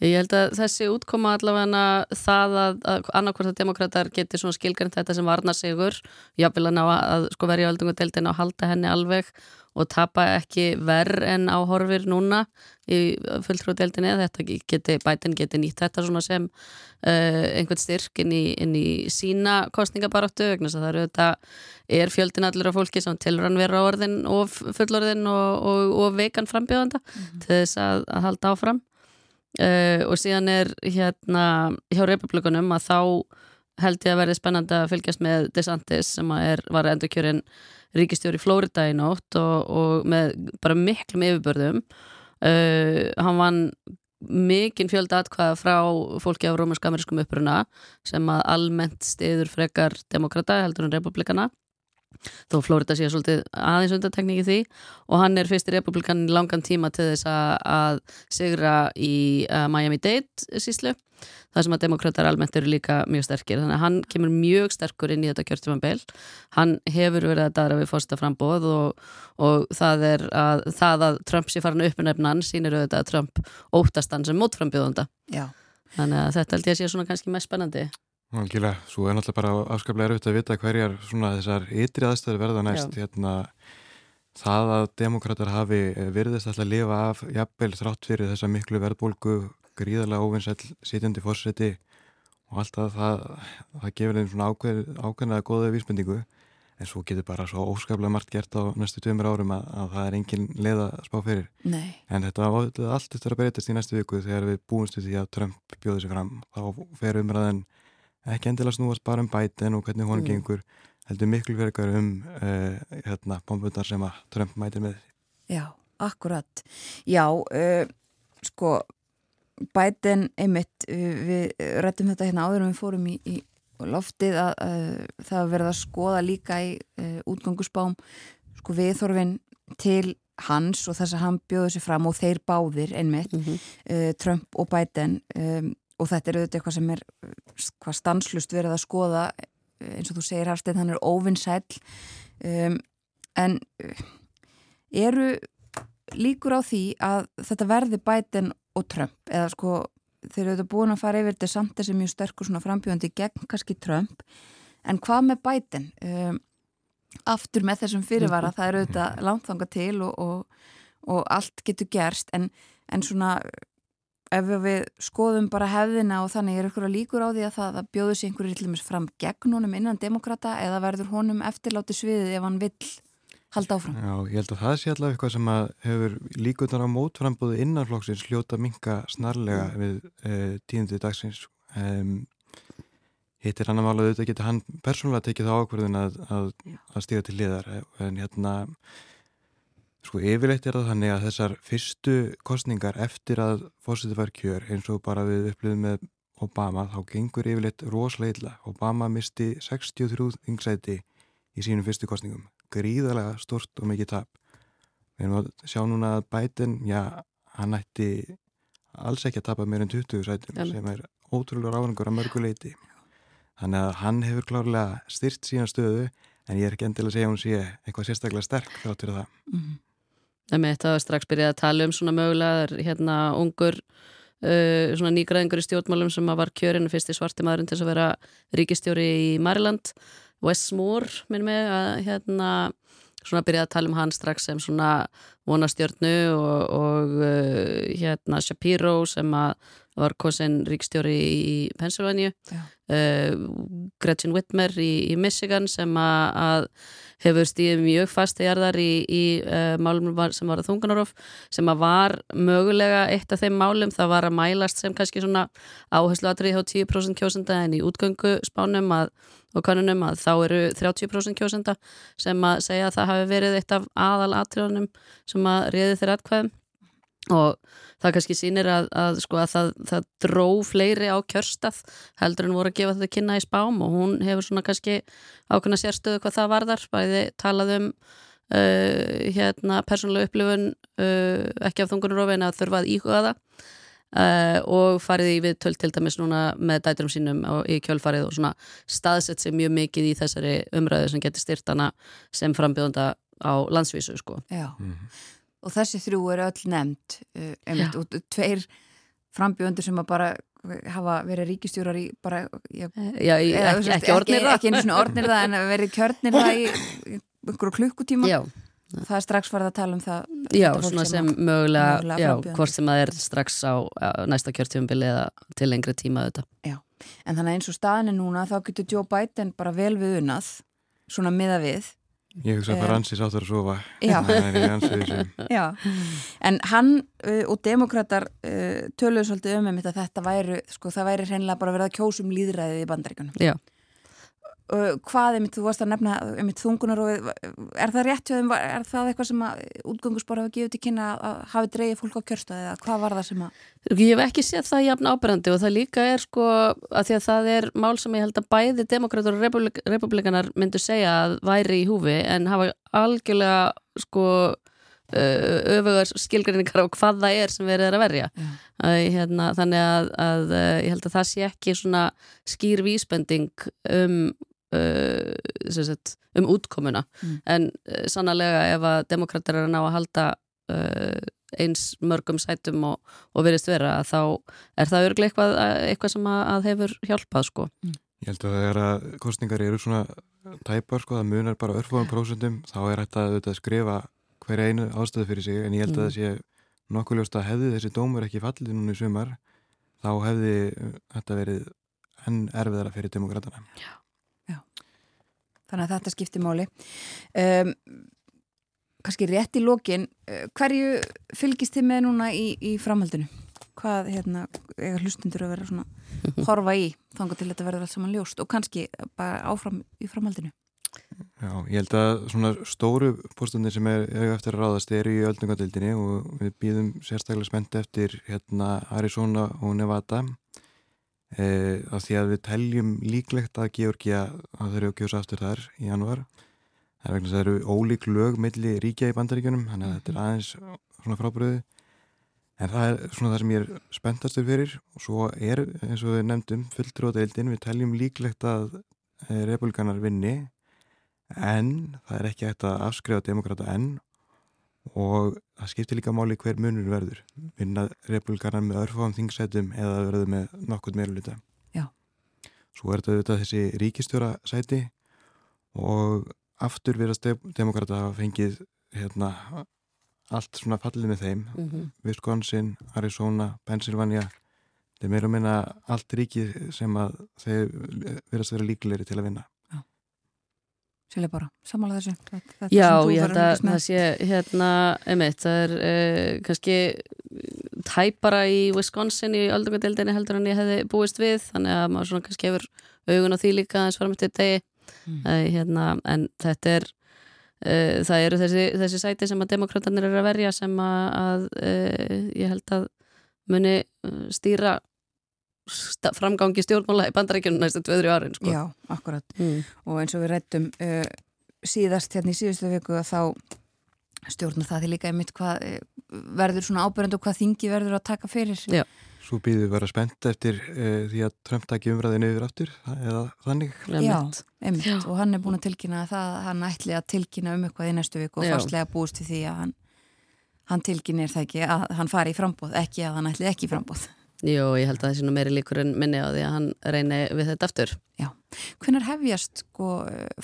Ég held að þessi útkoma allavega það að, að annarkvært að demokrater geti svona skilgjönd þetta sem varnar sigur jáfnvel að ná að sko verja öldungadeildin og halda henni alveg og tapa ekki verð en á horfir núna í fulltrúdeildinni þetta geti, bætin geti nýtt þetta svona sem uh, einhvern styrk inn í, inn í sína kostningabaráttu vegna þess að það eru þetta er fjöldin allir af fólki sem tilur hann vera orðin og fullorðin og, og, og veikan frambjöðanda mm -hmm. til þess að, að halda áfram Uh, og síðan er hérna hjá republikunum að þá held ég að verði spennandi að fylgjast með DeSantis sem er, var endurkjörinn ríkistjóri í Flórida í nótt og, og með bara miklum yfirbörðum uh, hann vann mikinn fjölda atkvæða frá fólki á rómursk-amerískum uppruna sem að almennt stiður frekar demokrata heldur en republikana þó Florida sé svolítið aðeins undantekningi því. Og hann er fyrst í republikan langan tíma til þess að sigra í uh, Miami-Dade síslu það sem að demokrater almennt eru líka mjög sterkir. Þannig að hann kemur mjög sterkur inn í þetta kjörtjumanbeil hann hefur verið að dara við fórsta frambóð og, og það er að það að Trump sé farin upp með nefnan sínir auðvitað að Trump óttast hann sem mótframbjóðanda. Þannig að þetta held ég að sé svona kannski mest spennandi Algjörlega, svo er náttúrulega bara afskaplega erfitt að vita hverjar svona þessar ytri aðstöður verða næst. Hérna, það að demokrater hafi virðist alltaf að lifa af jafnvel þrátt fyrir þessa miklu verðbólgu gríðarlega óvinnsæl sitjandi fórseti og alltaf það, það gefur þeim svona ákveð, ákveðnaða góða vísbendingu. En svo getur bara svo óskaplega margt gert á næstu tveimur árum að, að það er engin leið að spá fyrir. Nei. en þetta allt er að breytast í næstu viku þegar við búumstu því að Trump bjóði sig fram. Þá fer umræðan ekki endilega snúast bara um bætin og hvernig hún mm. gengur heldur miklu verkar um uh, hérna, bombundar sem að Trump mætir með Já, akkurat Já, uh, sko bætin einmitt uh, við rættum þetta hérna áður og við fórum í, í loftið að það verða að skoða líka í útgangusbám sko viðþorfin til hans og þess að hann bjóði sér fram og þeir báðir einmitt mm -hmm. Trump og Biden um, og þetta er auðvitað eitthvað sem er hvað stanslust verið að skoða eins og þú segir Hafstein, hann er óvinnsæl um, en uh, eru líkur á því að þetta verði bætin og Trump? Eða sko þeir eru búin að fara yfir þetta samt þessi mjög sterkur svona frambjöndi gegn kannski Trump. En hvað með bætin um, aftur með þessum fyrirvara það eru auðvitað langþanga til og, og, og allt getur gerst. En, en svona ef við skoðum bara hefðina og þannig er ykkur að líkur á því að það að bjóðu sér einhverju rillumis fram gegn honum innan demokrata eða verður honum eftirláti sviðið ef hann vill halda áfram? Já, ég held að það sé allavega eitthvað sem að hefur líkunar á mótframbúðu innanflokksins hljóta minka snarlega mm. við e, tíundið dagsins um, hittir hann að mála auðvitað geta hann persónulega tekið þá ákverðin að, að, að stíða til liðar en hérna Sko yfirleitt er það þannig að þessar fyrstu kostningar eftir að fórsetið var kjör eins og bara við upplöðum með Obama þá gengur yfirleitt rosalega Obama misti 63 þingsæti í sínum fyrstu kostningum gríðarlega stort og mikið tap. Við erum að sjá núna að Biden já, hann ætti alls ekki að tapa meir en 20 sætum Jum. sem er ótrúlega ráðangur að mörguleiti þannig að hann hefur klárlega styrt sína stöðu en ég er ekki endilega að segja hún sé eitthvað sérstaklega sterk þáttur að það. Mm -hmm. Þetta var strax byrjað að tala um svona mögulega hérna ungur uh, svona nýgraðingur í stjórnmálum sem var kjörinu fyrst í svarti maðurinn til að vera ríkistjóri í Maryland Westmore minn með að hérna svona byrjað að tala um hann strax sem svona vonastjórnu og, og uh, hérna Shapiro sem að var kosin ríkstjóri í Pennsylvania. Uh, Gretchen Whitmer í, í Michigan sem að, hefur stíðið mjög fast í jarðar í, í uh, málum sem var að þungunarof sem að var mögulega eitt af þeim málum. Það var að mælast sem kannski svona áherslu aðrið á 10% kjósenda en í útgöngu spánum að, og kannunum að þá eru 30% kjósenda sem að segja að það hafi verið eitt af aðal atriðunum sem að riði þeirra atkvæðum og það kannski sýnir að, að, sko, að það, það dró fleiri á kjörstað heldur en voru að gefa þetta kynna í spám og hún hefur svona kannski ákveðna sérstöðu hvað það varðar. Bæði talað um uh, hérna persónulega upplifun uh, ekki af þungunurofin að þurfa að íhuga það uh, og farið í við tölt til dæmis núna með dæturum sínum í kjölfarið og svona staðsett sér mjög mikið í þessari umræðu sem getur styrtana sem frambjóðanda á landsvísu sko. Já. Mm -hmm og þessi þrjú eru öll nefnd um, og tveir frambjöndur sem að bara hafa verið ríkistjórar í bara já, Já, í, eða, ekki, ekki orðnir ekki, ekki einu svona orðnir það en verið kjörnir það í einhverju klukkutíma. Já, það er strax farið að tala um það já svona sem að- mögulega, mögulega hvort sem það er strax á, á næsta kjörtjöfumbili eða til lengri tíma þetta. en þannig að eins og staðin er núna þá getur Joe Biden bara vel við unnað svona miða við Ég hugsa að það er ansið sáttur að sofa. Já. Það er ansið þessu. Já, en hann uh, og demokrater uh, töluðu svolítið um einmitt að þetta væri, sko, það væri hreinlega bara verið að kjósum líðræðið í bandaríkunum. Já. Hvað einmitt, þú varst að nefna einmitt þungunar og er það rétt er það eitthvað sem að útgöngusbara hafa gefið til kynna að hafi dreigið fólk á kjörstaði eða hvað var það sem að? Ég hef ekki séð það jafn ábyrrandi og það líka er sko að því að það er mál sem ég held að bæði demokrater og republik republikanar myndu segja að væri í húfi en hafa algjörlega sko öfugar skilgrinningar á hvað það er sem verið er að verja. Að, hérna, þannig að, að ég held að það sé ekki svona skýr vísbending um uh, sagt, um útkomuna Mm. en uh, sannlega ef að demokrater er að ná að halda uh, eins mörgum sætum og, og verist vera þá er það örglega eitthvað, eitthvað sem að, að hefur hjálpað sko. Ég held að þegar að kostningar eru svona tæpar sko, það munar bara örfóðum prósentum, þá er hægt að auðvitað skrifa hver einu ástæðu fyrir sig, en ég held að Mm. það sé nokkuð ljóst að hefði þessi dómur ekki fallið núna í sumar, þá hefði þetta verið enn erfiðara fyrir demokratana. Þannig að þetta skipti máli. Um, kannski rétt í lokin, uh, hverju fylgist þið með núna í, í framhaldinu? Hvað, hérna, eiga hlustundur að vera svona horfa í þangar til þetta verður allt saman ljóst og kannski bara áfram í framhaldinu? Já, ég held að svona stóru postunni sem er, er eftir að ráðast eru í öldungadeildinni og við býðum sérstaklega spennt eftir hérna Arizona og Nevada e, af því að við teljum líklegt að Georgia að þeir eru að kjósa aftur þar í januar það er vegna að það eru ólík lög milli ríkja í bandaríkjunum þannig að þetta er aðeins svona frábröðu en það er svona það sem ég er spenntastur fyrir. Og svo er eins og við nefndum fulltróðadeildin, við teljum líklegt að e, republikanar vinni. En það er ekki hægt að afskrifa demokrata enn og það skiptir líka máli hver munur verður vinna republikanar með örfáðum þingsætum eða verður með nokkurt meiruluta Já. svo er þetta þessi ríkistjóra sæti og aftur verðast demokrata hafa fengið hérna allt svona fallið með þeim mm -hmm. Wisconsin, Arizona, Pennsylvania er meira að minna allt ríkið sem að þeir verðast vera líklegri til að vinna Sérlega bara, samála þessu. Þetta, þetta Já, ég held að það sé hérna, einmitt, það er uh, kannski tæpara í Wisconsin í öldungadeildinni heldur en ég hefði búist við, þannig að maður svona kannski hefur augun á því líka eins fram til degi Mm. uh, hérna, en þetta er uh, það eru þessi, þessi sæti sem að demokratanir eru að verja sem að, að uh, ég held að muni stýra framgangi stjórnmála í bandaríkjunum næstu 2-3 árin sko. Já, akkurat. mm. Og eins og við rættum uh, síðast hérna í síðustu viku að þá stjórnar það því líka einmitt hvað uh, verður svona ábyrjandi og hvað þingi verður að taka fyrir. Já. Svo býðum við vera spennt eftir uh, því að Trump taki umræðinu yfir aftur eða þannig Já, Einmitt. Já. Og hann er búin að tilkynna að það, hann ætli að tilkynna um eitthvað í næstu viku og Já. fastlega búist við því að hann, hann tilkynir það ekki að hann fari í frambóð, ekki að hann ætli ekki í frambóð. Jú, ég held að það sé nú meiri líkur en minni á því að hann reyni við þetta aftur. Hvenær hefjast sko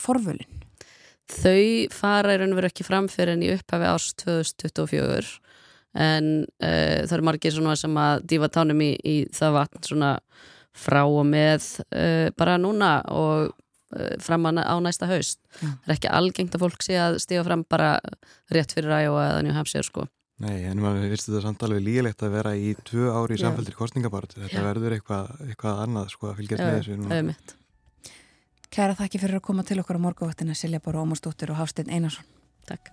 forvölin? Þau fara í raun og veru ekki fram fyrir en í upphafi árs 2024 en uh, það eru margir svona sem að dífa tánum í, í það vatn svona frá og með uh, bara núna og uh, fram á, næsta haust. Já. Það er ekki algengt að fólk sé að stíga fram bara rétt fyrir Iowa eða New Hampshire sko. Nei, en maður finnst þetta samt alveg lígilegt að vera í tvö ári í Já. samfældir kostningabart þetta Já. verður eitthvað, eitthvað annað sko að fylgjast með þessu núna. Mm. auðvitað. Kæra þakki fyrir að koma til okkar á morguvaktina Silja Bára Ómarsdóttir og Hafstein Einarsson. Takk.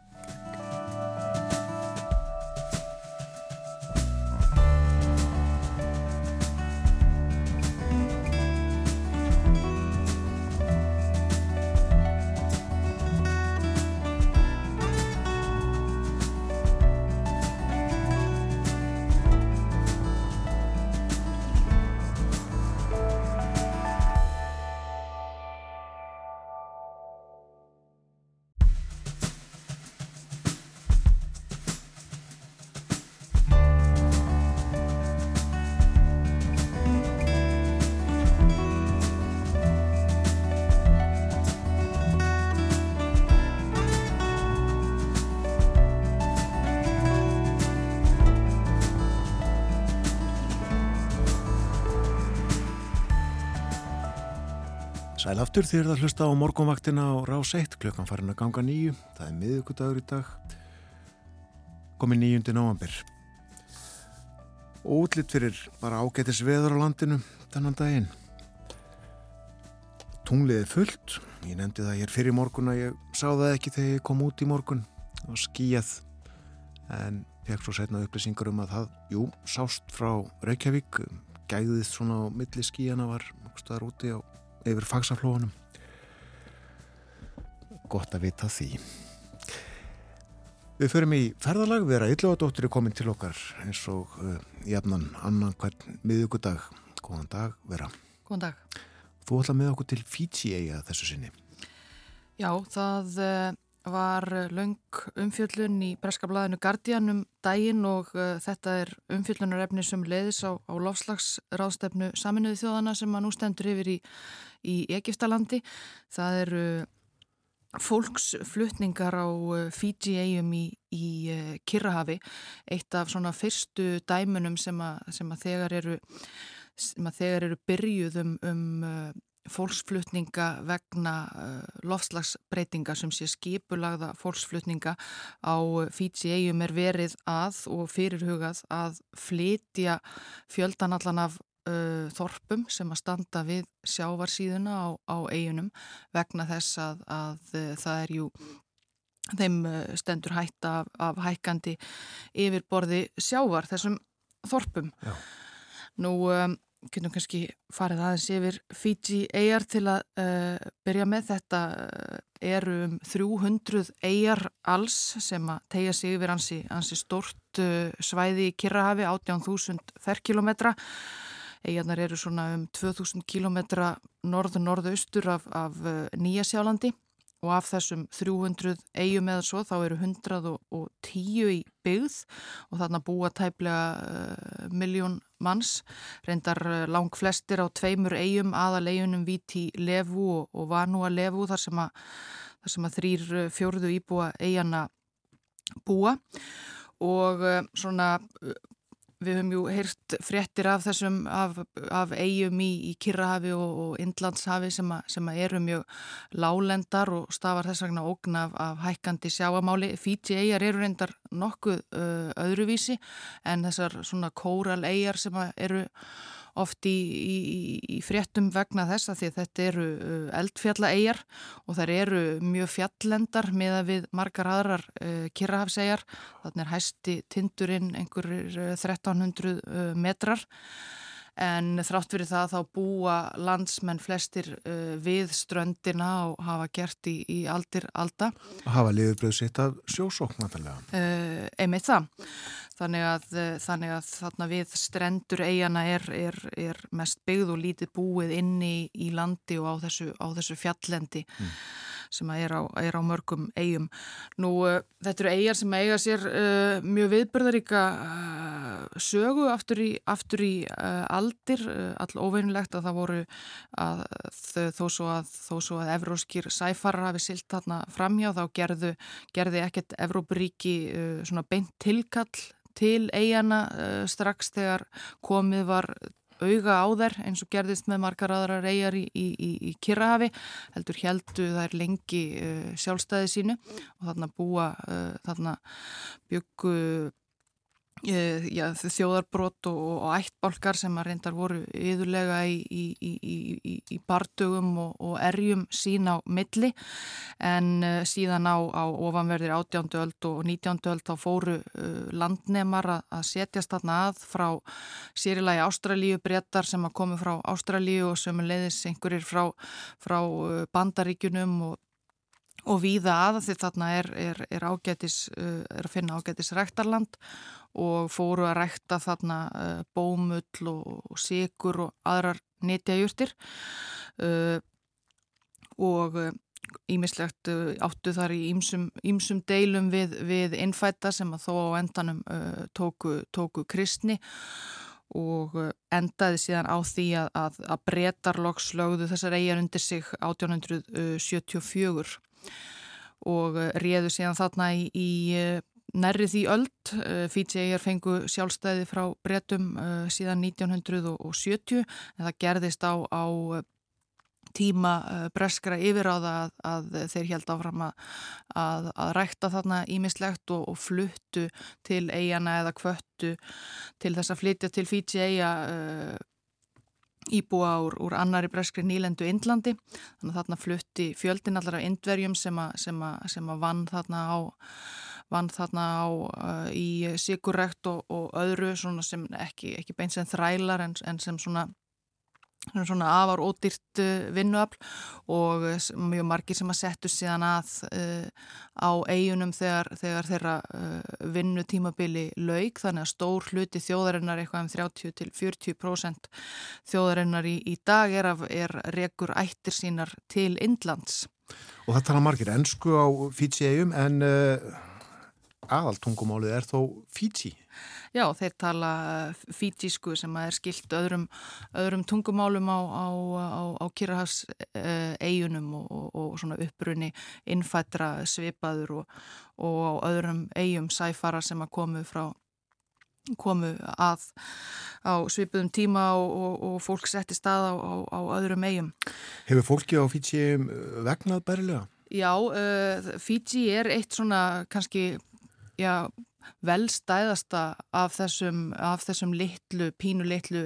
Sæl aftur þér að hlusta á morgunvaktina á rás 1 klukkan farin að ganga nýju. Það er miðugudagur í dag. Komið nýjundi nóvambir. Og útlitt fyrir bara ágætis veður á landinu þennan daginn. Tunglið er fullt. Ég nefndi það hér fyrir morgun að ég sá það ekki þegar ég kom út í morgun og skíjað. En fekk svo setna upplýsingar um að það, jú, sást frá Reykjavík. Gæðið svona á milli skíjana var staðar úti á yfir fagsaflóðunum gott að vita því. Við förum í ferðalag. Vera Ylluadóttir er komin til okkar eins og uh, jafnan annan hvern miðugudag Góðan dag vera. Góðan dag. Þú ætla með okkur til Fiji eiga þessu sinni. Já, það uh, var laung umfjöllun í Breska blæðinu Guardian um daginn og uh, þetta er umfjöllunarefni sem leiðis á, á lofslagsráðstefnu saminuði þjóðana sem að nú stendur yfir í, í Egiptalandi. Það eru fólksflutningar á uh, Fiji-eigum í, í Kirrahafi, eitt af svona fyrstu dæmunum sem að, sem að þegar eru sem að þegar eru byrjuð um, um fólksflutninga vegna uh, lofslagsbreytinga sem sé skipulagða fólksflutninga á Fiji-eigum er verið að og fyrirhugað að flytja fjöldan allan af uh, þorpum sem að standa við sjávarsíðuna á, á eigunum vegna þess að, að uh, það er jú þeim stendur hætta af, af hækkandi yfirborði sjávar þessum þorpum. Já. Nú um, getum kannski farið aðeins yfir Fiji eigjar til að uh, byrja með. Þetta uh, eru um 300 eigjar alls sem að tegja sig yfir hansi, hansi stort uh, svæði í Kirrahafi 18.000 ferkilometra eigjarnar eru svona um 2.000 kilometra norð-norðaustur af, af Nýjasjálandi og af þessum 300 eigum eða svo þá eru 110 í byggð. Og þarna búa tæplega uh, miljón manns, reyndar uh, lang flestir á tveimur eigum aðal eigunum Víti Levu og, og Vanúa Levu þar sem að, þar sem að þrýr uh, fjörðu íbúa eigana búa. Og svona Við höfum jú heyrt fréttir af þessum, af, af eigum í, í Kirrahafi og, og Indlandshafi sem, a, sem eru mjög lálendar og stafar þess vegna ógn af, af hækkandi sjáamáli. Fiji eigar eru reyndar nokkuð uh, öðruvísi en þessar svona kóral eigar sem eru oft í, í, í fréttum vegna þess að því þetta eru uh, eldfjallaegjar og þær eru mjög fjallendar með að við margar aðrar uh, kirrahafsegjar. Þannig er hæsti tindurinn einhverjir 1300 uh, uh, metrar en þrátt fyrir það þá búa landsmenn flestir uh, við ströndina og hafa gert í, í aldir alda. Hafa liðurbröð sitt af sjósókn, uh, einmitt það. Þannig að, eh, þannig að þarna við strendur eigana er, er, er mest byggð og lítið búið inni í landi og á þessu, á þessu fjallendi mm. Sem er á, er á mörgum eigum. Nú uh, þetta eru eigar sem eiga sér uh, mjög viðbörðaríka uh, sögu aftur í, aftur í aldir, all óveinilegt að það voru að, þó svo að, að evróskir sæfarar hafi silt þarna framhjá þá gerðu, gerði ekkert Evrópuríki beint tilkall til eigana uh, strax þegar komið var auga á þær eins og gerðist með margar aðrar eigar í, í, í, í Kirrahafi heldur heldu þær lengi uh, sjálfstæði sínu og þarna búa uh, þarna byggu já, þjóðarbrot og, og ættbálkar sem að reyndar voru yðurlega í, í, í, í bardugum og, og erjum sín á milli en uh, síðan á, á ofanverðir 18. öld og 19. öld þá fóru uh, landnemar að, að setjast þarna að frá sérilagi Ástralíu brettar sem að komu frá Ástralíu og sem leiðis einhverjir frá, frá bandaríkunum og og víða að því þarna er, er, er, ágætis, er að finna ágætis rektarland og fóru að rækta þarna uh, bómull og, sigur og aðrar netjajurtir uh, og ímislegt uh, áttu þar í ímsum deilum við, við innfætta sem að þó á endanum tóku, tóku kristni og endaði síðan á því að, að, að breytarloks lögðu þessar eigjar undir sig 1874 og réðu síðan þarna í, í nærri því öld. Eh, Fiji-eigjar fengu sjálfstæði frá bretum uh, síðan 1970 en það gerðist á, á tíma uh, breskra yfiráða að, að þeir held áfram að, að, að rækta þarna ímislegt og, og fluttu til eigana eða kvöttu til þess að flytja til uh, íbúa úr, úr annari breskri nýlendu Indlandi. Þannig að þarna flutti fjöldin allar af indverjum sem að vann þarna á vann þarna á uh, í sigurrekt og, og öðru sem ekki, ekki beins en þrælar en, en sem svona svona afar ódýrt uh, vinnuafl og mjög margir sem að settu síðan að uh, á eigunum þegar, þegar þeirra uh, vinnu tímabili laug þannig að stór hluti þjóðarinnar eitthvað um 30-40% þjóðarinnar í, í dag er, af, er rekur ættir sínar til Indlands. Og það tala margir ennsku á Fiji eigum en aðaltungumálið er þó Fiji. Já, þeir tala fítísku sem er skilt öðrum, öðrum tungumálum á, á, á, á Kirrahafs eigunum og, og, og svona upprunni innfættra svipaður og, og á öðrum eigum sæfara sem að komu frá komu að á svipuðum tíma og fólk setti stað á öðrum eigum. Hefur fólki á Fiji vegnað bærilega? Já, uh, Fiji er eitt svona kannski já, velstæðasta af þessum, af þessum litlu, pínu litlu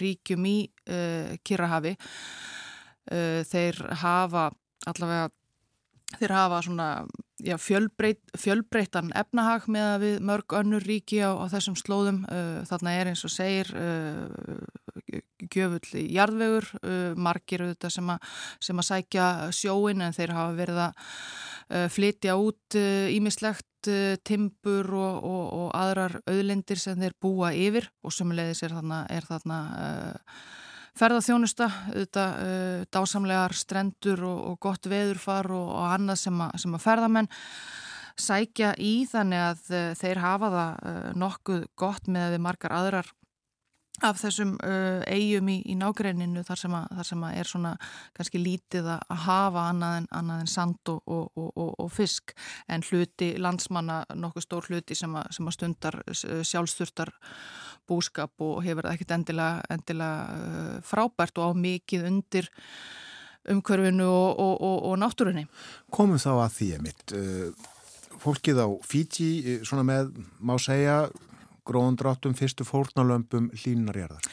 ríkjum í uh, Kirrahafi uh, þeir hafa allavega þeir hafa svona já, fjölbreyt, fjölbreytan efnahag með að við mörg önnur ríki á, á þessum slóðum. Uh, þarna er eins og segir uh, gjöfull í jarðvegur. Uh, margir auðvitað sem, sem að sækja sjóin en þeir hafa verið að uh, flytja út ímislegt uh, uh, timbur og, og, og aðrar auðlindir sem þeir búa yfir og sumulegðis er þarna, er þarna ferðarþjónusta, auðvitað uh, dásamlegar strendur og, og gott veðurfar og, og annað sem að, sem að ferðamenn sækja í þannig að uh, þeir hafa það uh, nokkuð gott með við margar aðrar af þessum eigum í, í nágreininu þar sem, að, þar sem að er svona kannski lítið að hafa annað en, annað en sand og, og, og, og fisk en hluti landsmanna nokkuð stór hluti sem að, sem að stundar sjálfsturtar búskap og hefur það ekkert endilega, endilega uh, frábært og á mikið undir umkörfinu og náttúrunni. Komum þá að því að mitt uh, fólkið á Fiji svona með má segja gróðundráttum fyrstu fórnalömpum hlínarjarðar?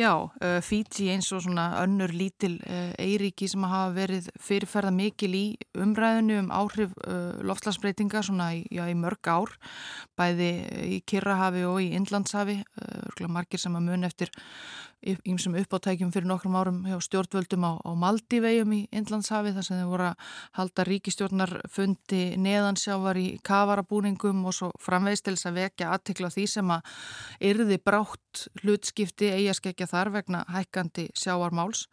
Já, uh, Fiji eins og svona önnur lítil uh, eiríki sem hafa verið fyrirferða mikil í umræðinu um áhrif uh, loftslagsbreytinga svona já, í mörg ár, bæði í Kirrahafi og í Indlandshafi, margir sem að mun eftir ímsum uppáttækjum fyrir nokkrum árum hjá stjórnvöldum á, á Maldívegjum í Indlandshafi þar sem þeir voru að halda ríkistjórnar fundi neðansjávar í kavarabúningum og svo framveistils að vekja aðtikla því sem að yrði brátt hlutskipti eigaskeggja þar vegna hækkandi sjávarmáls.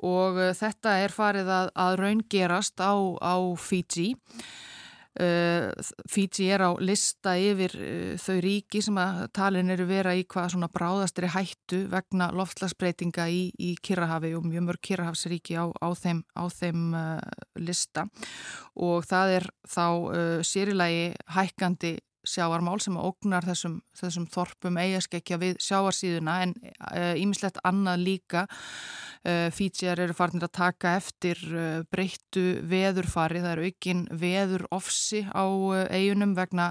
Og eh, þetta er farið að, að raungerast á, á Fiji. Uh, Fiji er á lista yfir uh, þau ríki sem að talin eru vera í hvað svona bráðastri hættu vegna loftlagsbreytinga í, í Kirrahafi og mjög mörg Kirrahafsríki á, á þeim, á þeim uh, lista. Og það er þá sérilagi hækkandi sjáarmál sem ógnar þessum, þessum þorpum eigaskekkja við sjáarsíðuna en ímislegt uh, annað líka. Uh, Fítsjar eru farnir að taka eftir uh, breyttu veðurfari, það eru aukinn veður ofsi á eigunum vegna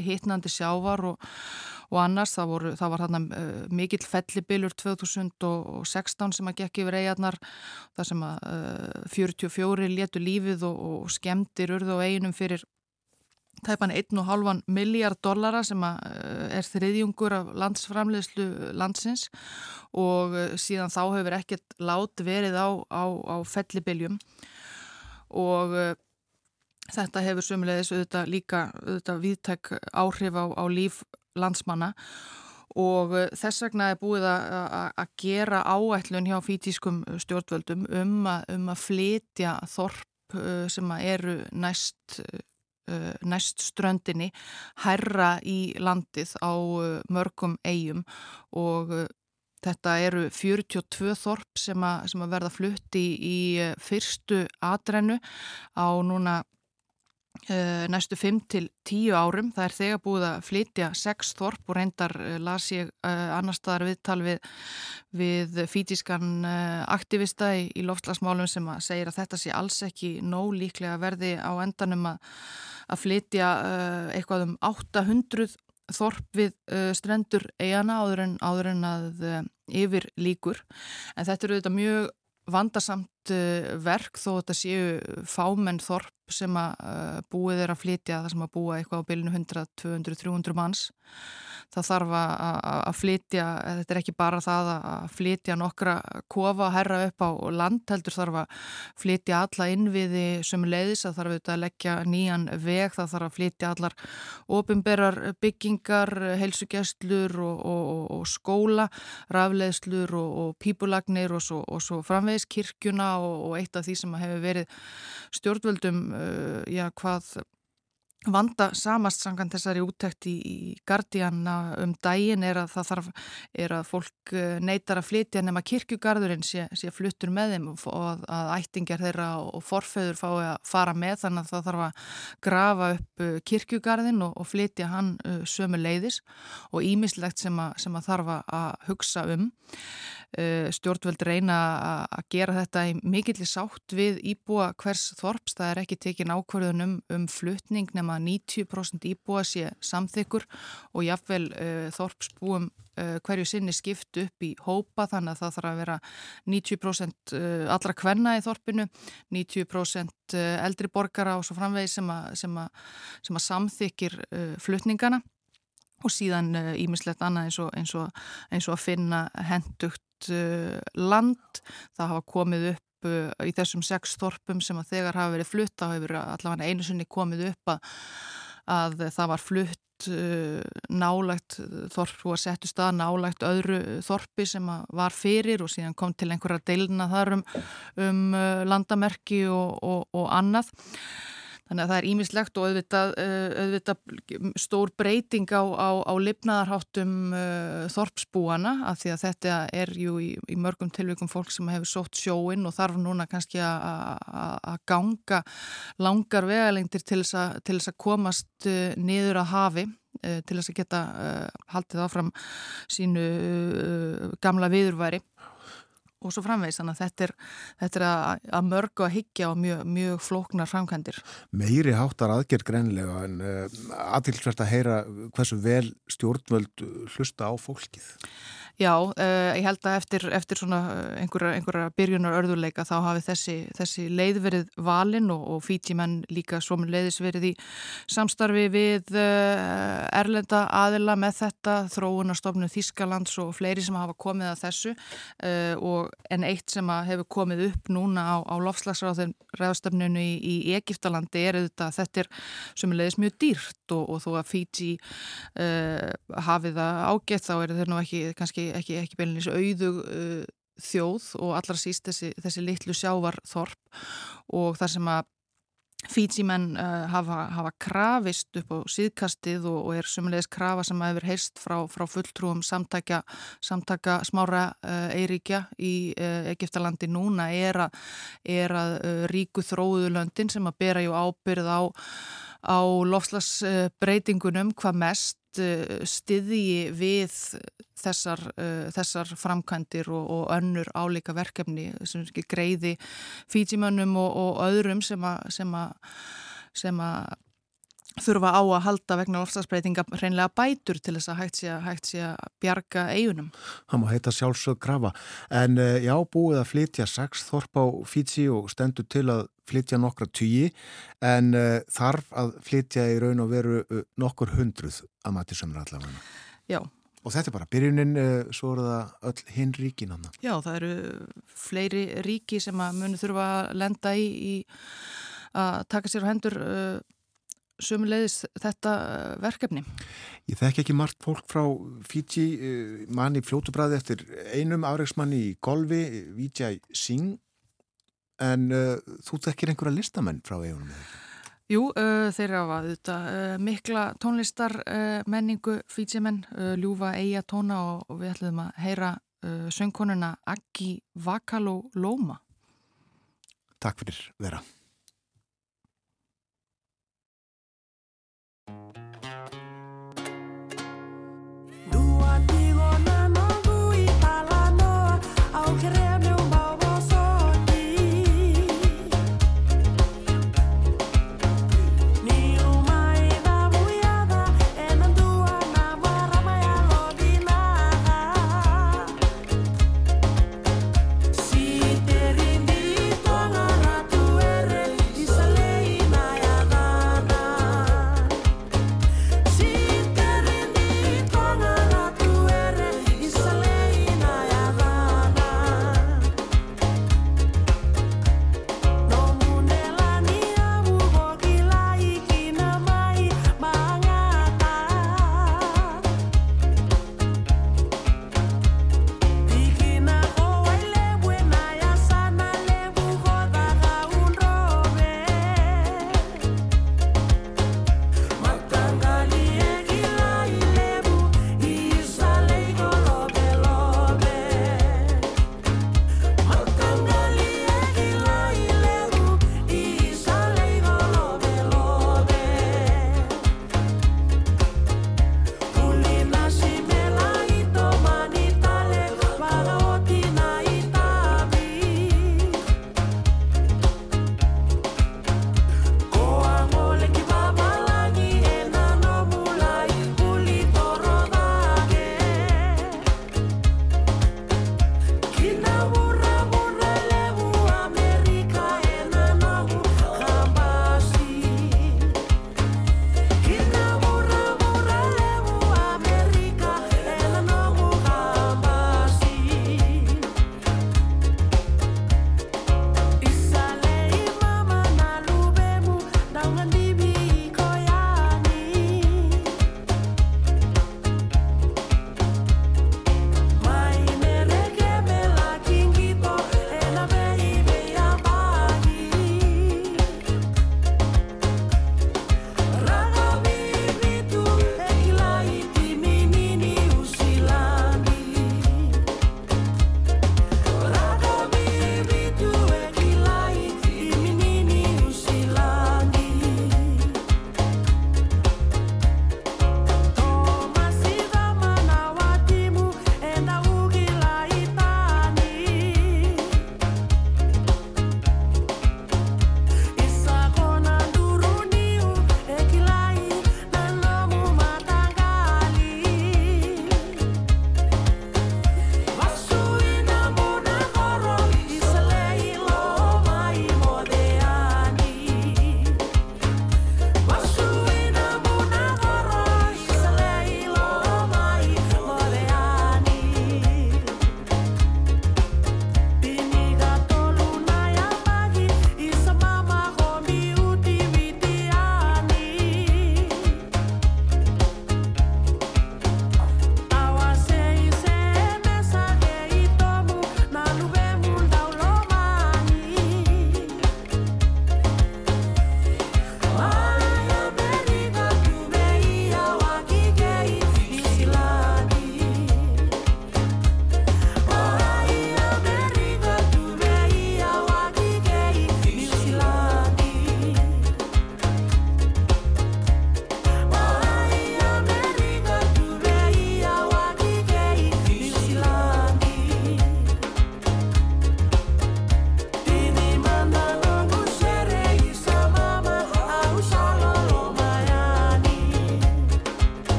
hitnandi sjávar og, og annars, það, voru, það var þarna mikill fellibilur 2016 sem að gekk yfir eigarnar þar sem að 44 letu lífið og, og skemmtir urðu á eigunum fyrir tæpan 1,5 miljard dollara sem eh, er þriðjungur af landsframlegslu landsins og eh, síðan þá hefur ekkert lát verið á, á, á fellibiljum og uh, þetta hefur sömulegis auðvitað líka auðvitað viðtæk áhrif á, á líf landsmanna. Og þess vegna er búið að gera áætlun hjá fítískum stjórnvöldum um, a, um að flytja þorp sem eru næst næst ströndinni herra í landið á uh, mörgum eigum og uh, þetta eru 42 þorp sem að, sem að verða flutti í, fyrstu atrennu á núna næstu 5 til 10 árum. Það er þegar búið að flytja 6 þorp og reyndar uh, las ég uh, annar staðar viðtal við, við fítískan aktivista í, í loftslagsmálum sem að segir að þetta sé alls ekki nóg líklega verði á endanum að, að flytja eitthvað um 800 þorp við strendur eigana áður en, áður en að yfir líkur en þetta eru auðvitað mjög vandasamt verk þó þetta séu fámenn þorp sem að uh, búið er að flytja það sem að búa eitthvað á bylinu 100, 200, 300 manns það þarf að flytja þetta er ekki bara það að flytja nokkra kofa herra upp á land heldur þarf að flytja alla innviði sem leiðis að þarf að leggja nýjan veg, það þarf að flytja allar ofinberar byggingar heilsugjastlur og, og, og skóla, rafleðslur og, og pípulagnir og svo, svo framvegis kirkjuna og eitt af því sem hefur verið stjórnvöldum uh, já, hvað vanda samast sangan þessari úttækt í, í Guardiana um daginn er að það þarf, er að fólk uh, neytar að flytja nema kirkjugarðurinn sé, sé fluttur með þeim og að, að ættingar þeirra og forföður fái að fara með þannig að það þarf að grafa upp uh, kirkjugarðin og, og flytja hann uh, sömu leiðis og ímislegt sem að, sem að þarf að hugsa um. Eh, stjórnvöld reyna að gera þetta í mikilli sátt við íbúa hvers þorps. Það er ekki tekin ákvarðun um, um flutning nema 90% íbúa sé samþykkur og jáfnvel uh, þorpsbúum uh, hverju sinni skipt upp í hópa þannig að það þarf að vera 90% allra kvenna í þorpinu, 90% eldri borgara og svo framvegi sem að, sem að, sem að samþykir uh, flutningana og síðan ímislegt annað eins og, eins og, eins og að finna hendugt land. Það hafa komið upp uh, í þessum sex þorpum sem að þegar hafa verið flutt, þá hefur allavega einu sinni komið upp að, að það var flutt uh, nálægt þorp og að setja stað nálægt öðru þorpi sem var fyrir og síðan kom til einhverja deilina þar um, um landamerki og, og, og annað. Þannig að það er ímislegt og auðvitað, eh, auðvitað stór breyting á, á, á lifnaðarháttum uh, þorpsbúana af því að þetta er jú í, í mörgum tilvíkum fólk sem hefur sótt sjóin og þarf núna kannski að ganga langar vegalengtir til þess að komast uh, niður að hafi til þess að geta haldið áfram sínu gamla viðurværi og svo framvegs, þannig að þetta er, þetta er að, að mörgu að higgja og mjög, mjög flóknar framkvæmdir. Meiri háttar aðgerð greinlega en uh, aðtilsvært að heyra hversu vel stjórnvöld hlusta á fólkið. Já, uh, ég held að eftir, eftir eh, einhverja, einhverja byrjunar örðuleika þá hafi þessi, þessi leið verið valinn og, og fítimenn líka svo með leiðis verið í samstarfi við uh, erlenda aðila með þetta, þróunarstofnu Þískalands og fleiri sem hafa komið að þessu uh, og en eitt sem hefur komið upp núna á, á lofslagsræðstöfnunu í, í Egiptalandi er auðvitað að þetta er sem er leiðis mjög dýrt og, og þó að Fíti hafið það ágætt þá er þetta nú ekki kannski ekki, ekki beilinins auðug uh, þjóð og allra síst þessi, þessi litlu sjávarþorp og þar sem að Fítsimenn uh, hafa, hafa krafist upp á síðkastið og, og er sumulegis krafa sem hefur heist frá, frá fulltrúum samtaka, samtaka smára uh, eiríkja í uh, Egiptalandi núna er að, er að uh, ríku þróðulöndin sem að bera ábyrð á, á lofslagsbreytingunum hvað mest Uh, stiðji við þessar, uh, þessar framkvæmdir og, og önnur álíka verkefni sem greiði fítimönnum og, og öðrum sem að þurfa á að halda vegna ofstagsbreytinga hreinlega bætur til þess að hægt sé að, hægt sé að bjarga eigunum. Það má heita sjálfsög grafa. En uh, já, búið að flytja sex þorp á Fíti og stendur til að flytja nokkra tugi en uh, þarf að flytja í raun og veru uh, nokkur hundruð að mati sömur allavega. Já. Og þetta er bara byrjunin, svo eru það öll hinn ríkin annan. Já, það eru fleiri ríki sem að munu þurfa að lenda í, í að taka sér á hendur sömulegis þetta eh, verkefni? Ég þekk ekki margt fólk frá Fiji, eh, manni fljótubræði eftir einum afreiksmanni í golfi, Vijay Singh, En uh, þú tekir einhverja listamenn frá eigunum? Jú, uh, þeirra var þetta uh, mikla tónlistar uh, menningu fítsimenn, uh, ljúfa eiga tóna og, og við ætlum að heyra uh, söngkonuna Aggi Vakalo Lóma. Takk fyrir vera. Dúa dígu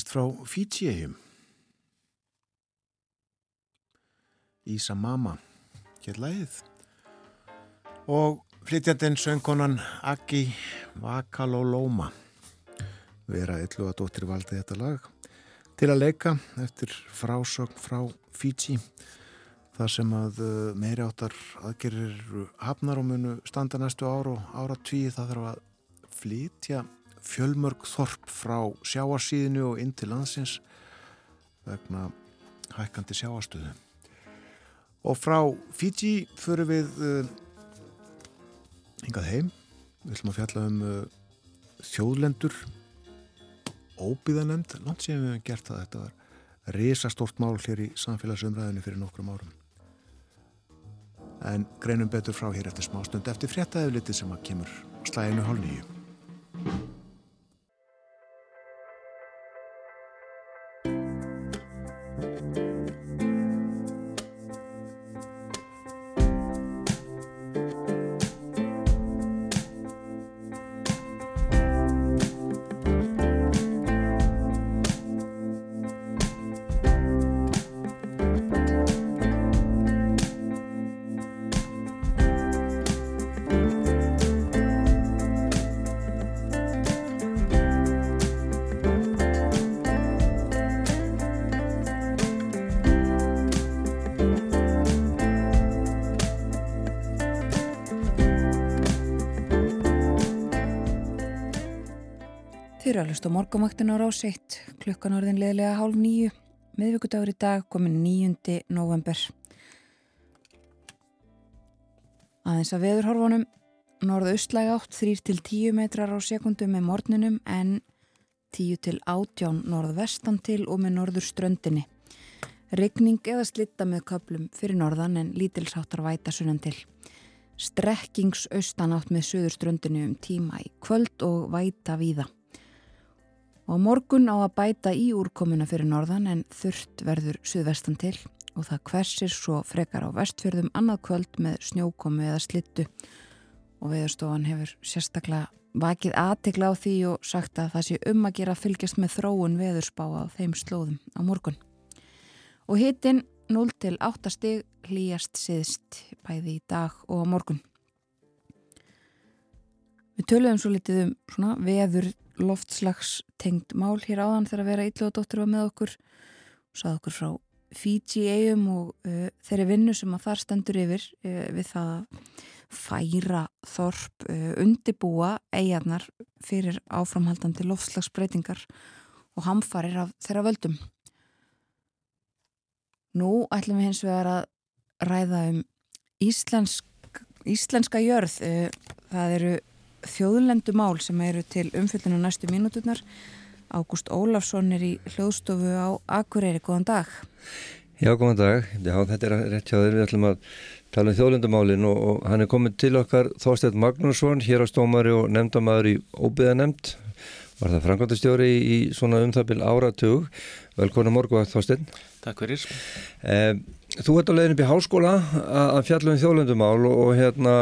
tónlist frá Fiji-egjum. Ísa Mama, hér lægið. Og flytjandinn söngkonan Aki Vakaloloma. Vera illu að dóttir valdi þetta lag til að leika eftir frásögn frá Fiji. Það sem að uh, meiri áttar aðgerir hafnar og munu standa næstu ár og ára tvíi það þarf að flytja fjölmörg þorp frá sjáarsíðinu og inn til landsins vegna hækkandi sjáastöðu. Og frá Fiji förum við uh, hingað heim. Við ætlum að fjalla um uh, þjóðlendur, óbyðanemnd, langt sem við hefum gert það. Þetta var risastort mál hér í samfélagsumræðinu fyrir nokkrum árum. En greinum betur frá hér eftir smástund eftir fréttaðið sem að kemur slæðinu hálf nýju. Hlusta á morgumaktinu á rás 1, klukkan orðin leðilega hálf nýju, miðvíkudagur í dag komin 9. november. Aðeins að veðurhorfunum, norðaustlæg átt 3-10 metrar á sekundum með morninum en 10-18 norðvestan til og með norður ströndinni. Regning eða slitta með köplum fyrir norðan en lítilsáttar væta sunnan til. Strekkings austan átt með söður ströndinu um tíma í kvöld og væta víða og morgun á að bæta í úrkomuna fyrir norðan en þurft verður suðvestan til og það hversir svo frekar á vestfjörðum annað kvöld með snjókomu eða slittu og veðurstofan hefur sérstaklega vakið aðtegla á því og sagt að það sé um að gera fylgjast með þróun veðurspá á þeim slóðum á morgun. Og hitin 0 til 8 stig hlýjast siðst bæði í dag og á morgun. Við töluðum svo litið um veður loftslags tengd mál hér áðan þegar að vera dóttur var með okkur og sað okkur frá Fiji eigum og uh, þeirri vinnu sem að þar stendur yfir uh, við það að færa þorp uh, undibúa eigarnar fyrir áframhaldandi loftslagsbreytingar og hamfarir af þeirra völdum. Nú ætlum við hins vegar að ræða um íslensk, íslenska jörð. Það eru þjóðlendumál sem eru til umfyllinu næstu mínúturnar. Ágúst Ólafsson er í hljóðstofu á Akureyri. Góðan dag. Já, góðan dag. Já, þetta er rétt hjá þér. Við ætlum að tala um þjóðlendumálin og, og hann er komið til okkar Þorstedt Magnússon, hér á stómari og nefndamæður í Óbyðanemnd. Var það framkvæmdastjóri í, í svona umþabil áratug. Velkona morgu að Þorstedt. Takk fyrir. Eh, þú ert á leiðin upp í háskóla að fjalla um þjóðlendumál og, og hérna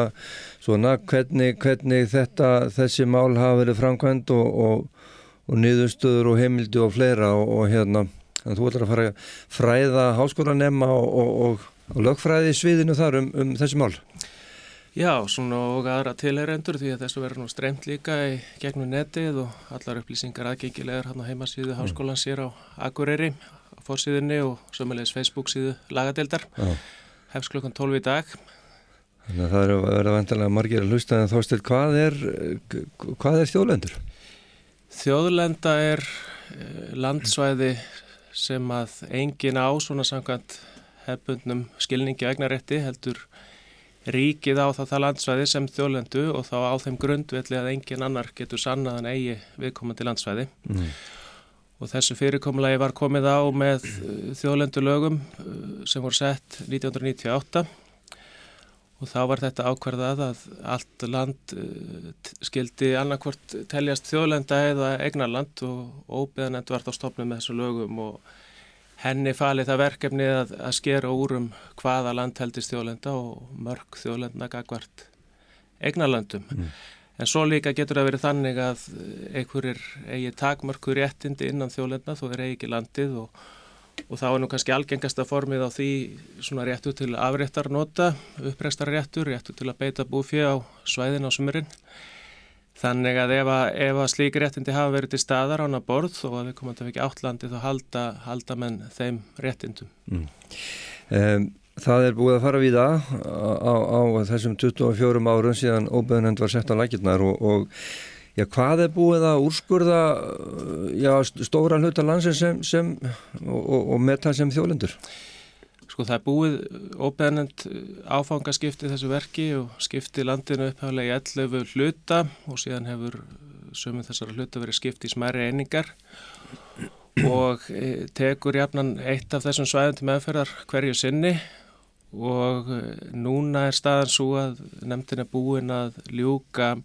svona hvernig, hvernig þetta, þessi mál hafa verið framkvæmd og, og, og niðurstöður og heimildi og fleira og, og hérna, þú ætlar að fara að fræða háskólanemma og lögfræði sviðinu þar um, um þessi mál. Já, svona og aðra tilherendur því að þessu verður nú streymt líka í gegnum netið og allar upplýsingar aðgengilegar hann á heimasíðu mm. háskólan sér á Akureyri, á fórsíðunni og sömulegis Facebook síðu lagadeildar. Hefst klokkan 12 í dag. Þannig að það eru að vera vantilega margir að hlusta en þóstil, hvað er, hvað er þjóðlendur? Þjóðlenda er landsvæði sem að engin á svona samkvæmt hefbundnum skilningi egnarétti heldur ríkið á það, það landsvæði sem þjóðlendu og þá á þeim grundvelli að engin annar getur sannaðan eigi viðkomandi landsvæði. Mm. Og þessu fyrirkomulagi var komið á með þjóðlendulögum sem voru sett 1998 og þá var þetta ákvarðað að allt land uh, skildi annarkvort teljast þjóðlenda eða egnarland og óbeðanend var þá stopnum með þessu lögum og henni falið það verkefni að, að skera úr um hvaða land heldist þjóðlenda og mörg þjóðlenda gagvart egnarlandum. Mm. En svo líka getur það verið þannig að einhverjir eigi takmarku réttindi innan þjóðlenda þó er eigi ekki landið og, og þá er nú kannski algengasta formið á því svona réttu til afréttar nota, uppreistar réttur, réttu til að beita búfi á svæðin á sumurinn. Þannig að ef að, að slík réttindi hafa verið til staðar ána borð og að við komum að ekki átlandi þá halda, halda menn þeim réttindum. Mm. Um, Það er búið að fara við það á, á þessum 24 árum síðan óbeðunend var sett á lækirnar og, og já, hvað er búið að úrskurða já, stóra hluta landsin sem, sem, og, og með það sem þjólendur? Sko það er búið óbeðunend áfangaskipti þessu verki og skipti landinu upphæflega í 11 hluta og síðan hefur sömum þessara hluta verið skipti í smæri einingar og tekur jafnan eitt af þessum svæðum til meðferðar hverju sinni og eh, núna er staðan svo að nefndin er búin að ljúka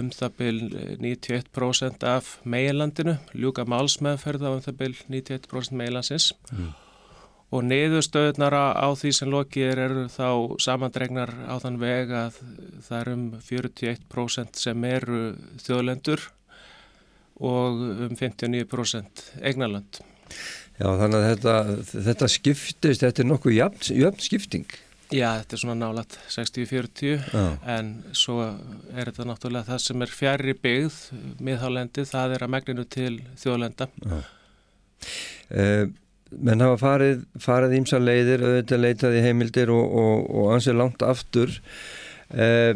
um það byl 91% af meilandinu, ljúka málsmeðferð á um það byl 91% meilansins mm. og niðurstöðunar á því sem lokið er eru þá samandregnar á þann veg að það er um 41% sem eru þjóðlendur og um 59% eignarland. Já, þannig að þetta, þetta skiptist, þetta er nokkuð jöfn, jöfn skipting. Já, þetta er svona nálat 60-40 en svo er þetta náttúrulega það sem er fjari byggð miðhálendi, það er að megninu til þjóðlenda. Uh, menn hafa farið, farið ímsa leiðir, auðvitað leitaði heimildir og, og, og ansið langt aftur. Uh,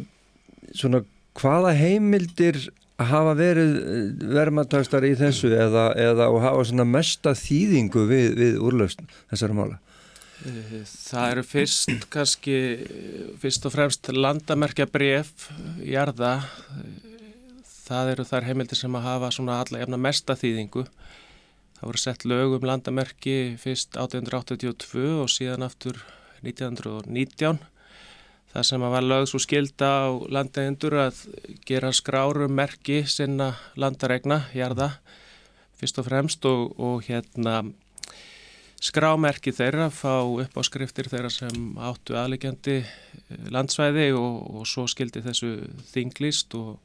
svona hvaða heimildir hafa verið eh, vermaðtagstar í þessu eða, eða og hafa svona mesta þýðingu við, við úrlausn þessara mála? Það eru fyrst kannski, fyrst og fremst landamerkja bref í arða. Það eru þar heimildir sem að hafa svona alla efna mesta þýðingu. Það voru sett lög um landamerki fyrst 1882 og síðan aftur 1919 Það sem að var lögð svo skilda á landegindur að gera skrárum merki sinna landaregna, jarða, fyrst og fremst og, og hérna skrámerki þeirra fá upp á skriftir þeirra sem áttu aðlegjandi eh, landsvæði og, og svo skildi þessu þinglist og,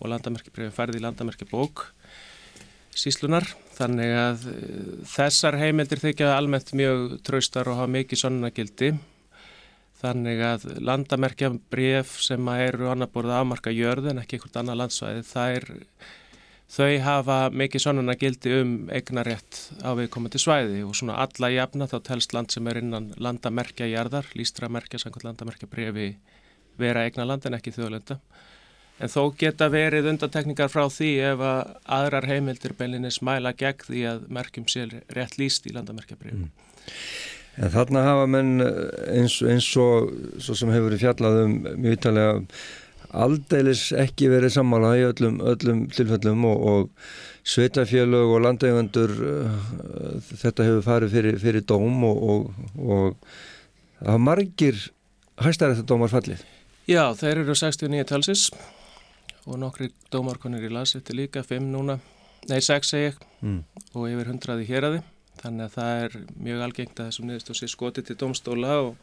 og landamerkibrefin færði í landamerkibók síslunar. Þannig að eh, þessar heimildir þykja almennt mjög traustar og hafa mikið sonnagildi Þannig að landamerkja bref sem eru annar borða afmarka jörð en ekki einhvert annað landsvæði, er, þau hafa mikið sonnuna gildi um eignarétt á viðkomandi svæði og svona alla jafna þá telst land sem er innan landamerkja jarðar, lístramerkja, samkvæmt landamerkja brefi vera eignaland en ekki þjóðlenda. En þó geta verið undantekningar frá því ef að aðrar heimildir beilinni smæla gegn því að merkjum sér rétt líst í landamerkja brefi. Mm. En þarna hafa menn eh, eins, eins og svo sem hefur verið fjallað um mjög ítalega aldeilis ekki verið sammála í öllum, öllum tilfellum og, og sveitafélög og landeigandur uh, þetta hefur farið fyrir, fyrir dóm og, og, og það margir hæstar eftir dómar fallið. Já, þeir eru 69 talsis og nokkri dómarkonir í las eftir líka, 5 núna, nei 6 segi ég mm. og yfir 100 í héræði þannig að það er mjög algengt að þessum niðurstöðum sé skotið til domstóla og,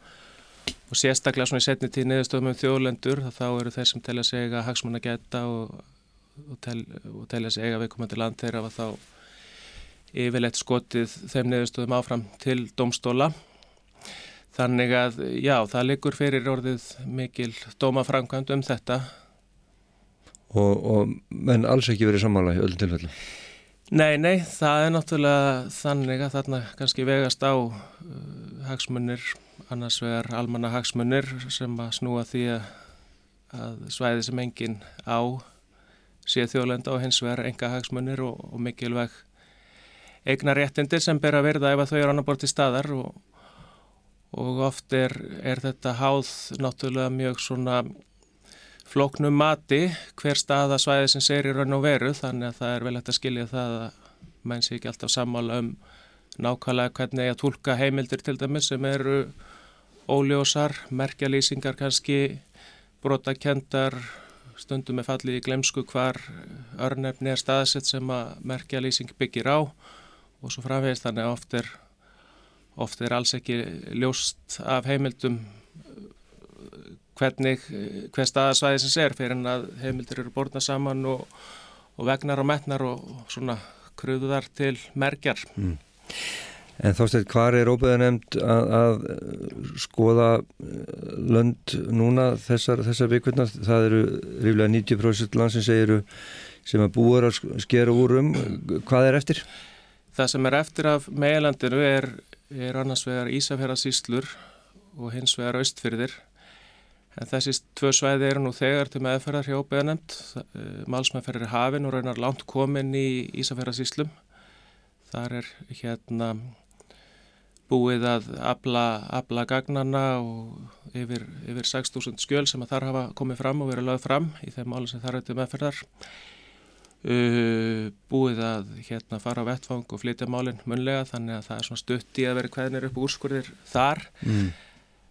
og sérstaklega svona í setni tíð niðurstöðum um þjóðlendur þá eru þeir sem telja sig að hagsmunna geta og, og, tel, og telja sig að viðkomandi land þeirra var þá yfirleitt skotið þeim niðurstöðum áfram til domstóla þannig að já, það liggur fyrir orðið mikil dómaframkvæmd um þetta Og menn alls ekki verið sammála í öll tilfellu? Nei, nei, það er náttúrulega þannig að þarna kannski vegast á uh, hagsmunir, annars vegar almanna hagsmunir sem að snúa því að, svæði sem enginn á sé þjóðlenda og hins vegar enga hagsmunir og, og mikilvæg eigna réttindir sem ber að verða ef að þau eru annar bort í staðar og, og oft er, er þetta háð náttúrulega mjög svona flóknum mati hver staða svæði sem segir í raun og veru þannig að það er vel hægt að skilja það að menn sé ekki alltaf sammála um nákvæmlega hvernig að tólka heimildir til dæmis sem eru óljósar, merkjalýsingar kannski, brotakendar, stundum með fallið í glemsku hvar örnefni er staðsett sem að merkjalýsing byggir á og svo framvegist þannig að oft er, oft er alls ekki ljóst af heimildum hvernig, hver staðasvæði sem sér fyrir en að heimildir eru borna saman og, og vegnar og metnar og svona kröðuðar til merkjar. Mm. En þá stætt, hvað er óbyggðanemt að, að skoða eh, lönd núna þessar, þessar vikurnar? Það eru ríflega 90% landsins sem að búar að skera úr um. Hvað er eftir? Það sem er eftir af meilandinu er, er annars vegar Ísafjörðarsýslur og hins vegar Östfyrðir. En þessi tvö svæði eru nú þegar til meðferðar hjá óbyggðanemt. Eh, Málsmeðferðir er hafin og raunar langt komin í Ísafjörðarsýslum. Þar er hérna búið að abla, abla gagnana og yfir, yfir 6.000 skjöl sem að þar hafa komið fram og verið lögð fram í þeim máli sem þar er til meðferðar. Uh, búið að hérna fara á vettfang og flytja málinn munlega þannig að það er svona stutt í að vera hverðinir upp úrskurðir þar. Mm.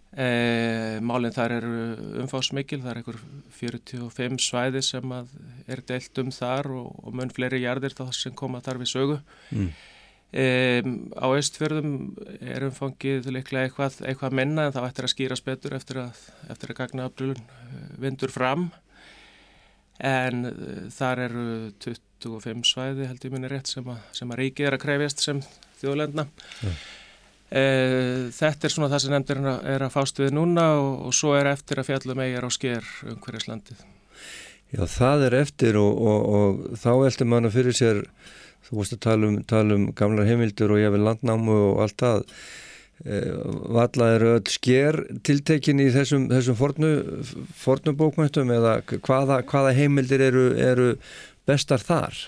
Uh, málinn þar eru umfásmikil, það er einhver 45 svæði sem er deilt um þar og, og mun fleiri jarðir þá sem koma þar við sögu. Mm. Um, á austfjörðum er umfangið líklega eitthvað, eitthvað minna en það ættir að skýra spetur eftir að, eftir að gagna afbrúlun eh, vindur fram. En uh, þar eru 25 svæði held ég minni rétt sem að, sem að ríkið er að krefjast sem þjóðlendna. Ja. uh, þetta er svona það sem nefndir er að fást við núna og, og svo er eftir að fjallum eigjar á sker um hverjaslandið Já það er eftir og, og, og þá eldur manna fyrir sér þú veist að tala um, tala um gamlar heimildur og ég vil landnámu og allt það e, valla eru öll sker tiltekin í þessum, þessum fornu, fornu bókmöntum eða hvaða, hvaða heimildir eru, eru bestar þar?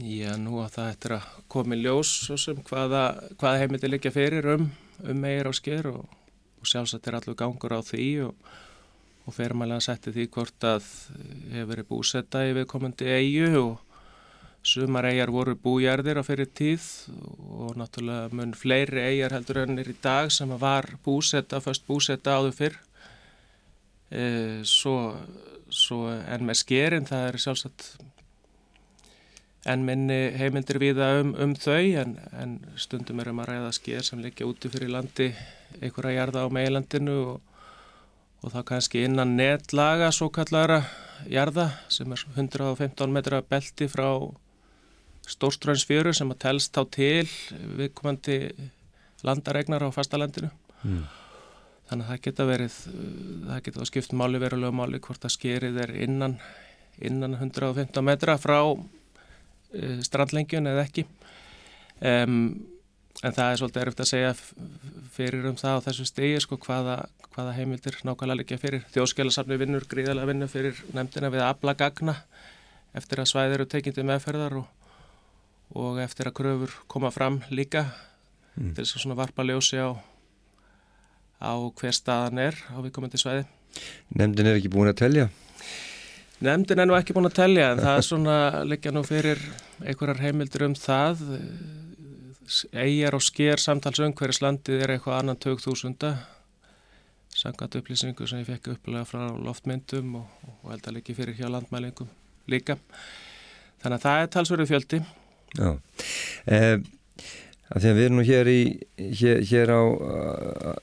Já, nú að það eftir að komi ljós sem hvaða, hvaða heimildir liggja fyrir um, um meir á sker og, og sjálfsagt er allur gangur á því og, og fermalega setti því hvort að hefur verið búsetta í viðkomandi eigu og Sumar eigjar voru bújarðir á fyrir tíð og náttúrulega mun fleiri eigjar heldur ennir í dag sem var búsetta, först búsetta áður fyrr. E, svo, svo enn með skerin, það er sjálfsagt enn minni heimildir viða um, um þau en, en stundum erum að ræða sker sem liggja úti fyrir landi einhverja jarða á meilandinu og, og þá kannski innan netlaga svo kallara jarða sem er 115 metra belti frá stórströnsfjöru sem að telst á til viðkomandi landaregnar á fastalandinu. Mm. þannig að það geta verið það geta skipt máli verulega máli hvort að skerið er innan innan 115 metra frá uh, strandlengjun eða ekki. Um, en það er svolítið erfitt að segja fyrir um það á þessu stegi sko hvaða, hvaða heimildir nákvæmlega líka fyrir. Þjóðskjálasafni vinnur, gríðalega vinnur fyrir nefndina við að abla gagna eftir að svæðir eru tekindi meðferðar og og eftir að kröfur koma fram líka mm. til þess að svona varpa ljósi á, á hver staðan er á viðkomandi svæði. Nemndin er ekki búin að telja? Nemndin er nú ekki búin að telja en það er svona líka nú fyrir einhverjar heimildur um það eigjar og sker samtalsum hverjus landið er eitthvað annan 2000 sangat upplýsingu sem ég fekk upplega frá loftmyndum og, og held að líki fyrir hjá landmælingum líka þannig að það er talsverðu fjöldi Já, eh, að því að við erum nú hér, í, hér, hér á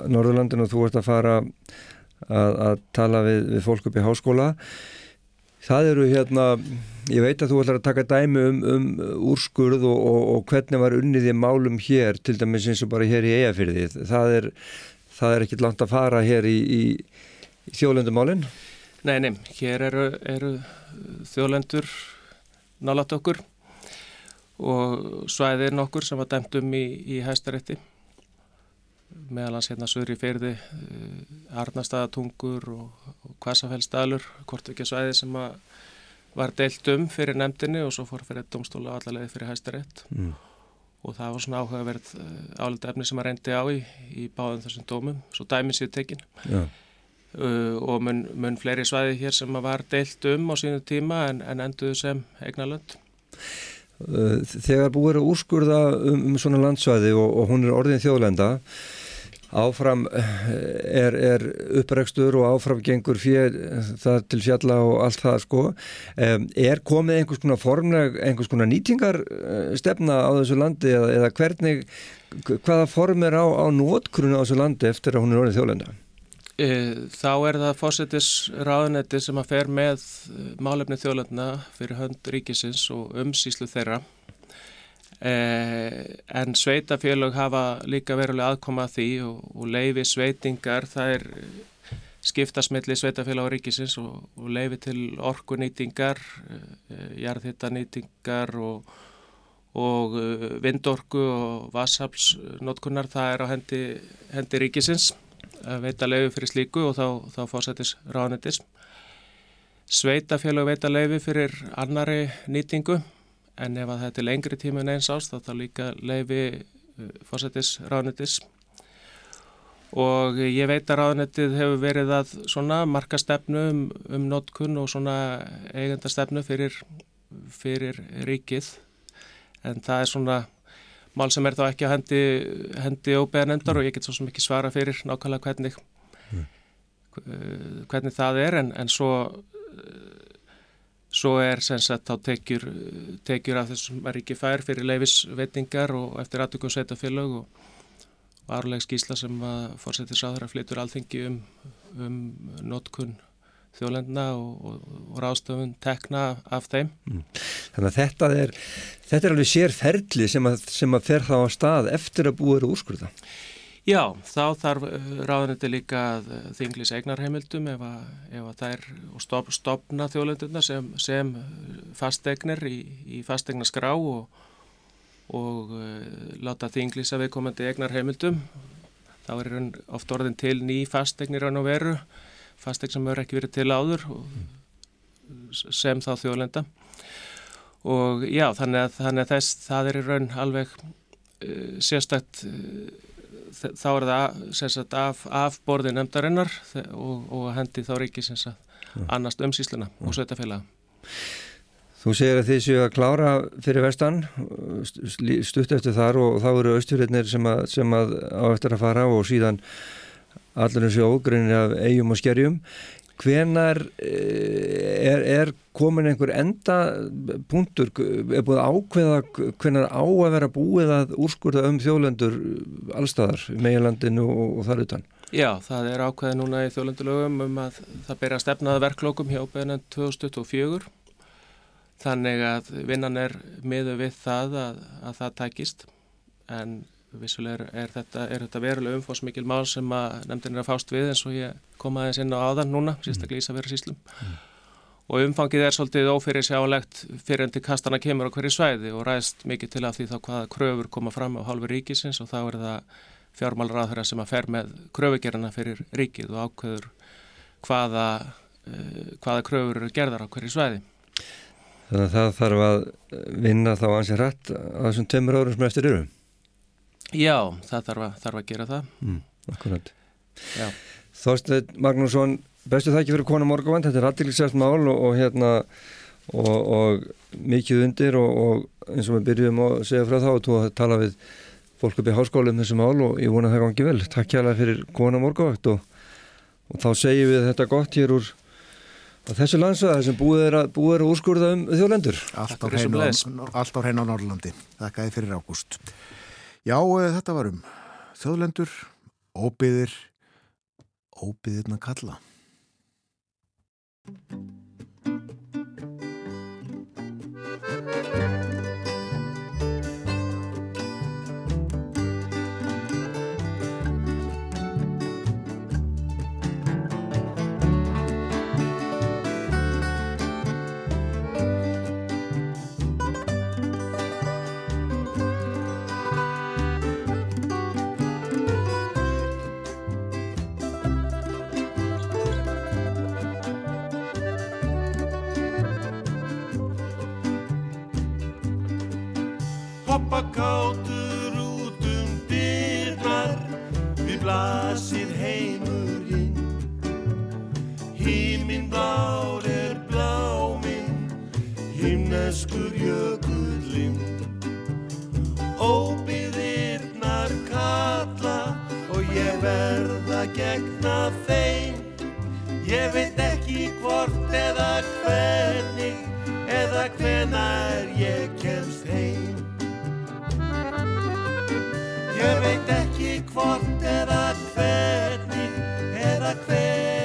Norðurlandinu og þú ert að fara að, að tala við, við fólk upp í háskóla. Það eru hérna ég veit að þú ætlar að taka dæmi um, um úrskurð og, og, og hvernig var unnið í málum hér, til dæmis eins og bara hér í eigafyrði, það er það er ekkit langt að fara hér í, í, í þjóðlendumálinn Nei, nei, hér eru, eru þjóðlendur nálat okkur og svæðir nokkur sem var dæmt um í, í hæstarétti meðalans hérna sögur í ferði uh, Arnastadatungur og, og Kvassafellsdalur hvort ekki svæði sem var deilt um fyrir nefndinni og svo fór fyrir domstóla allavegi fyrir hæstarétt mm. og það var svona áhugaverð uh, álita efni sem að reyndi á í, í báðum þessum dómum, svo dæmið sér tekin ja. uh, og mun, mun fleiri svæði hér sem var deilt um á sínu tíma en, en enduðu sem eignalönd Eh, þegar búið að úrskurða um, um svona landsvæði og, og hún er orðin þjóðlenda áfram eh, er, er upprekstur og áfram gengur fyrir það til fjalla og allt það sko er komið einhvers konar formleg einhvers konar nýtingar eh, stefna á þessu landi eða, eða hvernig hvaða form er á, á nótkrunu á þessu landi eftir að hún er orðin þjóðlenda? Þá er það fórsetis ráðanetti sem að fer með málefni þjóðlöfna fyrir hönd ríkisins og umsýslu þeirra. En sveitafélög hafa líka verulega aðkoma að því og, og leifi sveitingar það er skiptasmiðli sveitafélag á ríkisins og, og leifi til orkunýtingar, jarðhittanýtingar og, og vindorku og vassaflsnótkunnar, það er á hendi, hendi ríkisins veita leifi fyrir slíku og þá, þá fórsættis ráðnettis. Sveitafélag veita leifi fyrir annari nýtingu en ef þetta er lengri tíma en eins ást þá þá líka leifi fórsættis ráðnettis og ég veit að ráðnettið hefur verið að svona marka stefnu um, um notkun og svona eigenda stefnu fyrir, fyrir ríkið en það er svona mál sem er þá ekki að hendi, hendi óbeðan endar og ég get svo sem ekki svara fyrir nákvæmlega hvernig, mm. hvernig það er en, en svo, svo er sem sagt þá tekjur, tekjur af þessum að ríki fær fyrir leifisvetningar og eftir aðtökum sveitafélög og varuleg skísla sem að fórsetisráður að flytur alþengi um, um notkun þjóðlendina og, og, og ráðstöfun tekna af þeim. Mm. Þannig að þetta er, þetta er alveg sérferðli sem, sem að fer þá á stað eftir að búið eru úrskurða. Já, þá þarf ráðanandi líka þinglis eignarheimildum ef að, ef að það er og stop, stopna þjóðlendina sem, sem fastegnir í, í fastegna skrá og og láta þinglýsa viðkomandi egnar heimildum. Þá er ofta orðin til ný fastegnir á veru, fastegn sem verður ekki verið til áður sem þá þjóðlenda. Og já, þannig að, þannig að þess, það er í raun alveg uh, sérstætt, uh, þá er það sérstætt af, af borði nefndarinnar og, og hendi þá ríki sem annast umsýsluna og sveitafélaga. Þú segir að þið séu að klára fyrir vestan, stutt eftir þar og þá eru austjurinnir sem, sem að á eftir að fara og síðan allir þessu ógrunni af eigum og skerjum. Hvenar eh, er, er komin einhver enda punktur, er búið ákveða hvenar á að vera búið að úrskurða um þjólendur allstaðar, meginlandinu og, og þar utan? Já, það er ákveða núna í þjólendulögum um að það byrja að stefnaða verklókum hjá beðinan 2024 Þannig að vinnan er miðu við það að, að það tækist en vissulega er, þetta, þetta verulega umfóðsmikil mál sem að nefndin er að fást við eins og ég kom aðeins inn á áðan núna, sérstaklega Ísafjörður síslum. Mm. Og umfangið er svolítið ófyrir sjálegt fyrir en til kastana kemur á hverju svæði og ræðist mikið til af því þá hvaða kröfur koma fram á hálfur ríkisins og þá er það fjármálraðhverja sem að fer með kröfugerina fyrir ríkið og ákveður hvaða, uh, hvaða kröfur eru gerðar á hverju svæði. Þannig að það þarf að vinna þá ansið hrætt á þessum tömur árum sem eftir eru. Já, það þarf að, þarf að gera það. Mm, akkurat. Þorstein Magnússon, bestu þakki fyrir konu morgavand, þetta er aðtilsvægt mál og, og hérna og, og mikið undir og, og eins og við byrjum að segja frá þá og þú að tala við fólk upp í háskóla um þessu mál og ég vona það gangi vel. Takk hjá það fyrir konu morgavand og þá segjum við þetta gott hér úr þessu landsvæði sem búið er að, búið er að úrskurða um þjólendur. Allt á hrein á Norrlandi. Þakkaði fyrir ágúst. Já, eh, þetta var um þjóðlendur, óbyðir, óbyðirna kalla. hoppa kátur út um dyrnar. Við blasir heimurinn Híminn blár er bláminn himneskur jökullinn. Óbyðirnar kalla og ég verða gegna þeim. Ég veit ekki hvort eða hvernig eða hvenar ég la quella.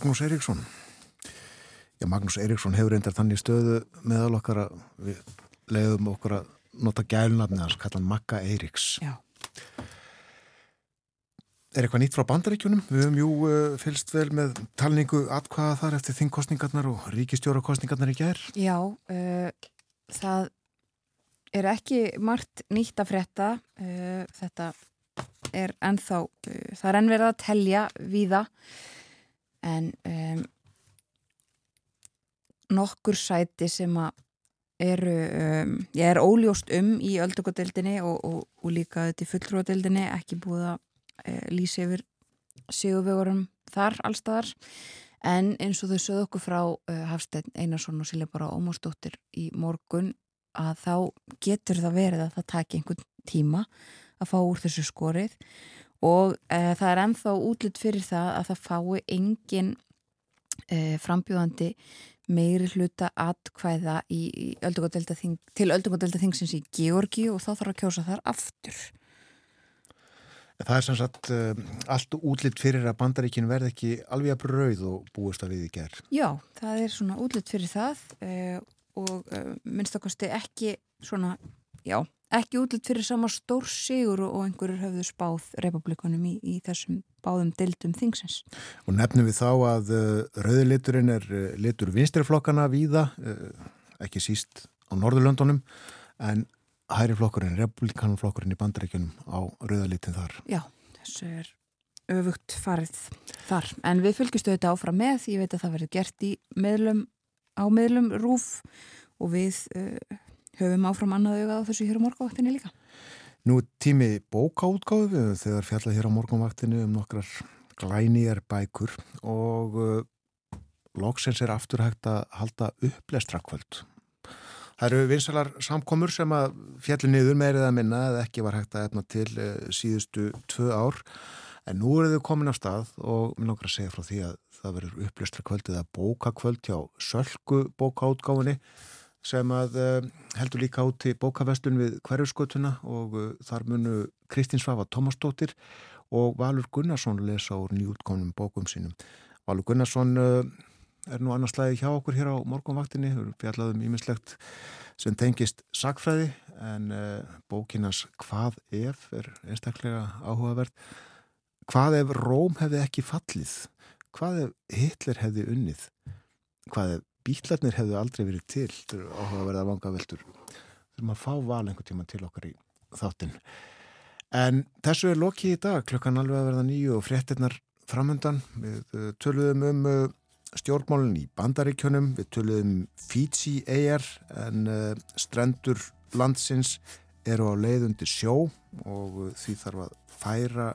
Magnús Eiríksson. Já, Magnús Eiríksson hefur reyndar þannig stöðu meðal okkar að við leiðum okkur að nota gælnafni að kalla hann Magga Eiríks. Já. Er eitthvað nýtt frá bandaríkjunum? Við höfum jú uh, fylst vel með talningu atkvaða þar eftir þingkostningarnar og ríkistjórarkostningarnar í gær. Já, uh, það er ekki margt nýtt að frétta. Uh, þetta er ennþá, það er enn verið að telja víða en um, nokkur sæti sem að eru, um, ég er óljóst um í öldungadeildinni og, og, og líka þetta í fulltrúadeildinni ekki búið að uh, lýsa yfir sigurvegurum þar allstaðar en eins og þau sögðu okkur frá uh, Hafstein Einarsson og Silja bara Ómarsdóttir í morgun að þá getur það verið að það taki einhvern tíma að fá úr þessu skorið og uh, það er ennþá útlut fyrir það að það fái engin uh, frambjóðandi meiri hluta atkvæða í, í öldungadeldaþing, til öldungadeldaþingsins í Georgi og þá þarf að kjósa þar aftur. Það er sem sagt uh, allt útlitt fyrir að bandaríkin verð ekki alveg að brauð og búist að við í gær. Já, það er svona útlut fyrir það uh, og uh, minnstakosti ekki svona, já, ekki útlut fyrir sama stór sigur og, einhverjur höfðu spáð republikunum í, í þessum báðum dildum þingsins. Og nefnum við þá að uh, rauðiliturinn er uh, litur vinstriflokkana víða, uh, ekki síst á Norðurlöndunum, en hæri flokkurinn, republikanflokkurinn í bandaríkjunum á rauðalitin þar. Já, þessu er öfugt farið þar. En við fylgjustu þetta áfram með, ég veit að það verður gert í meðlum, á meðlum rúf og við höfum áfram annað auðvitað á þessu hér á morgavaktinni líka. Nú tími bókaútgáðu þegar fjalla hér á morgunvaktinu um nokkrar glænýjar bækur og uh, loksins er aftur hægt að halda upplestrakvöld. Það eru vinsalar samkomur sem að fjalli niður meirið að minna eða ekki var hægt að efna til uh, síðustu tvö ár en nú eru þau komin af stað og mér langar að segja frá því að það verður upplestrakvöld eða bókakvöld hjá Sölku bókaútgáfunni sem að uh, heldur líka í bókavestun við hverjurskotuna og uh, þar munu Kristín Svafa Tómasdóttir og Valur Gunnarsson lesa úr nýjútkomnum bókum sínum. Valur Gunnarsson uh, er nú annars slæði hjá okkur hér á morgunvaktinni, við fjallaðum ímislegt sem tengist sagfræði en bókinans Hvað ef er einstaklega áhugavert. Hvað ef Róm hefði ekki fallið? Hvað ef Hitler hefði unnið? Hvað ef bílarnir hefðu aldrei verið til til að verða vanga veldur þurfum að fá val einhver tíma til okkar í þáttinn. En þessu er lokið í dag klukkan alveg að verða nýju og fréttinnar framöndan við uh, töluðum um uh, stjórnmálinn í bandaríkjönum við töluðum um Fiji eigjar en uh, strendur landsins eru á leiðundi sjó og því þarf að færa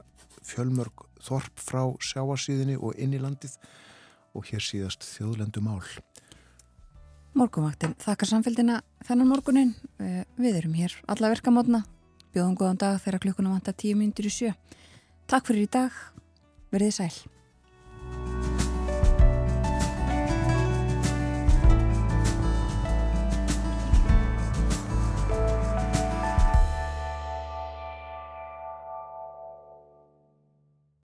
fjölmörg þorp frá sjáasíðinni og inn í landið og hér síðast þjóðlendu mál Morgunvaktin, þakkar samfélgina þennan morgunin. Við erum hér alla verkamotna. Bjóðum góðan dag þegar klukkunum vantar tíu myndir í sjö. Takk fyrir í dag. Verðið sæl.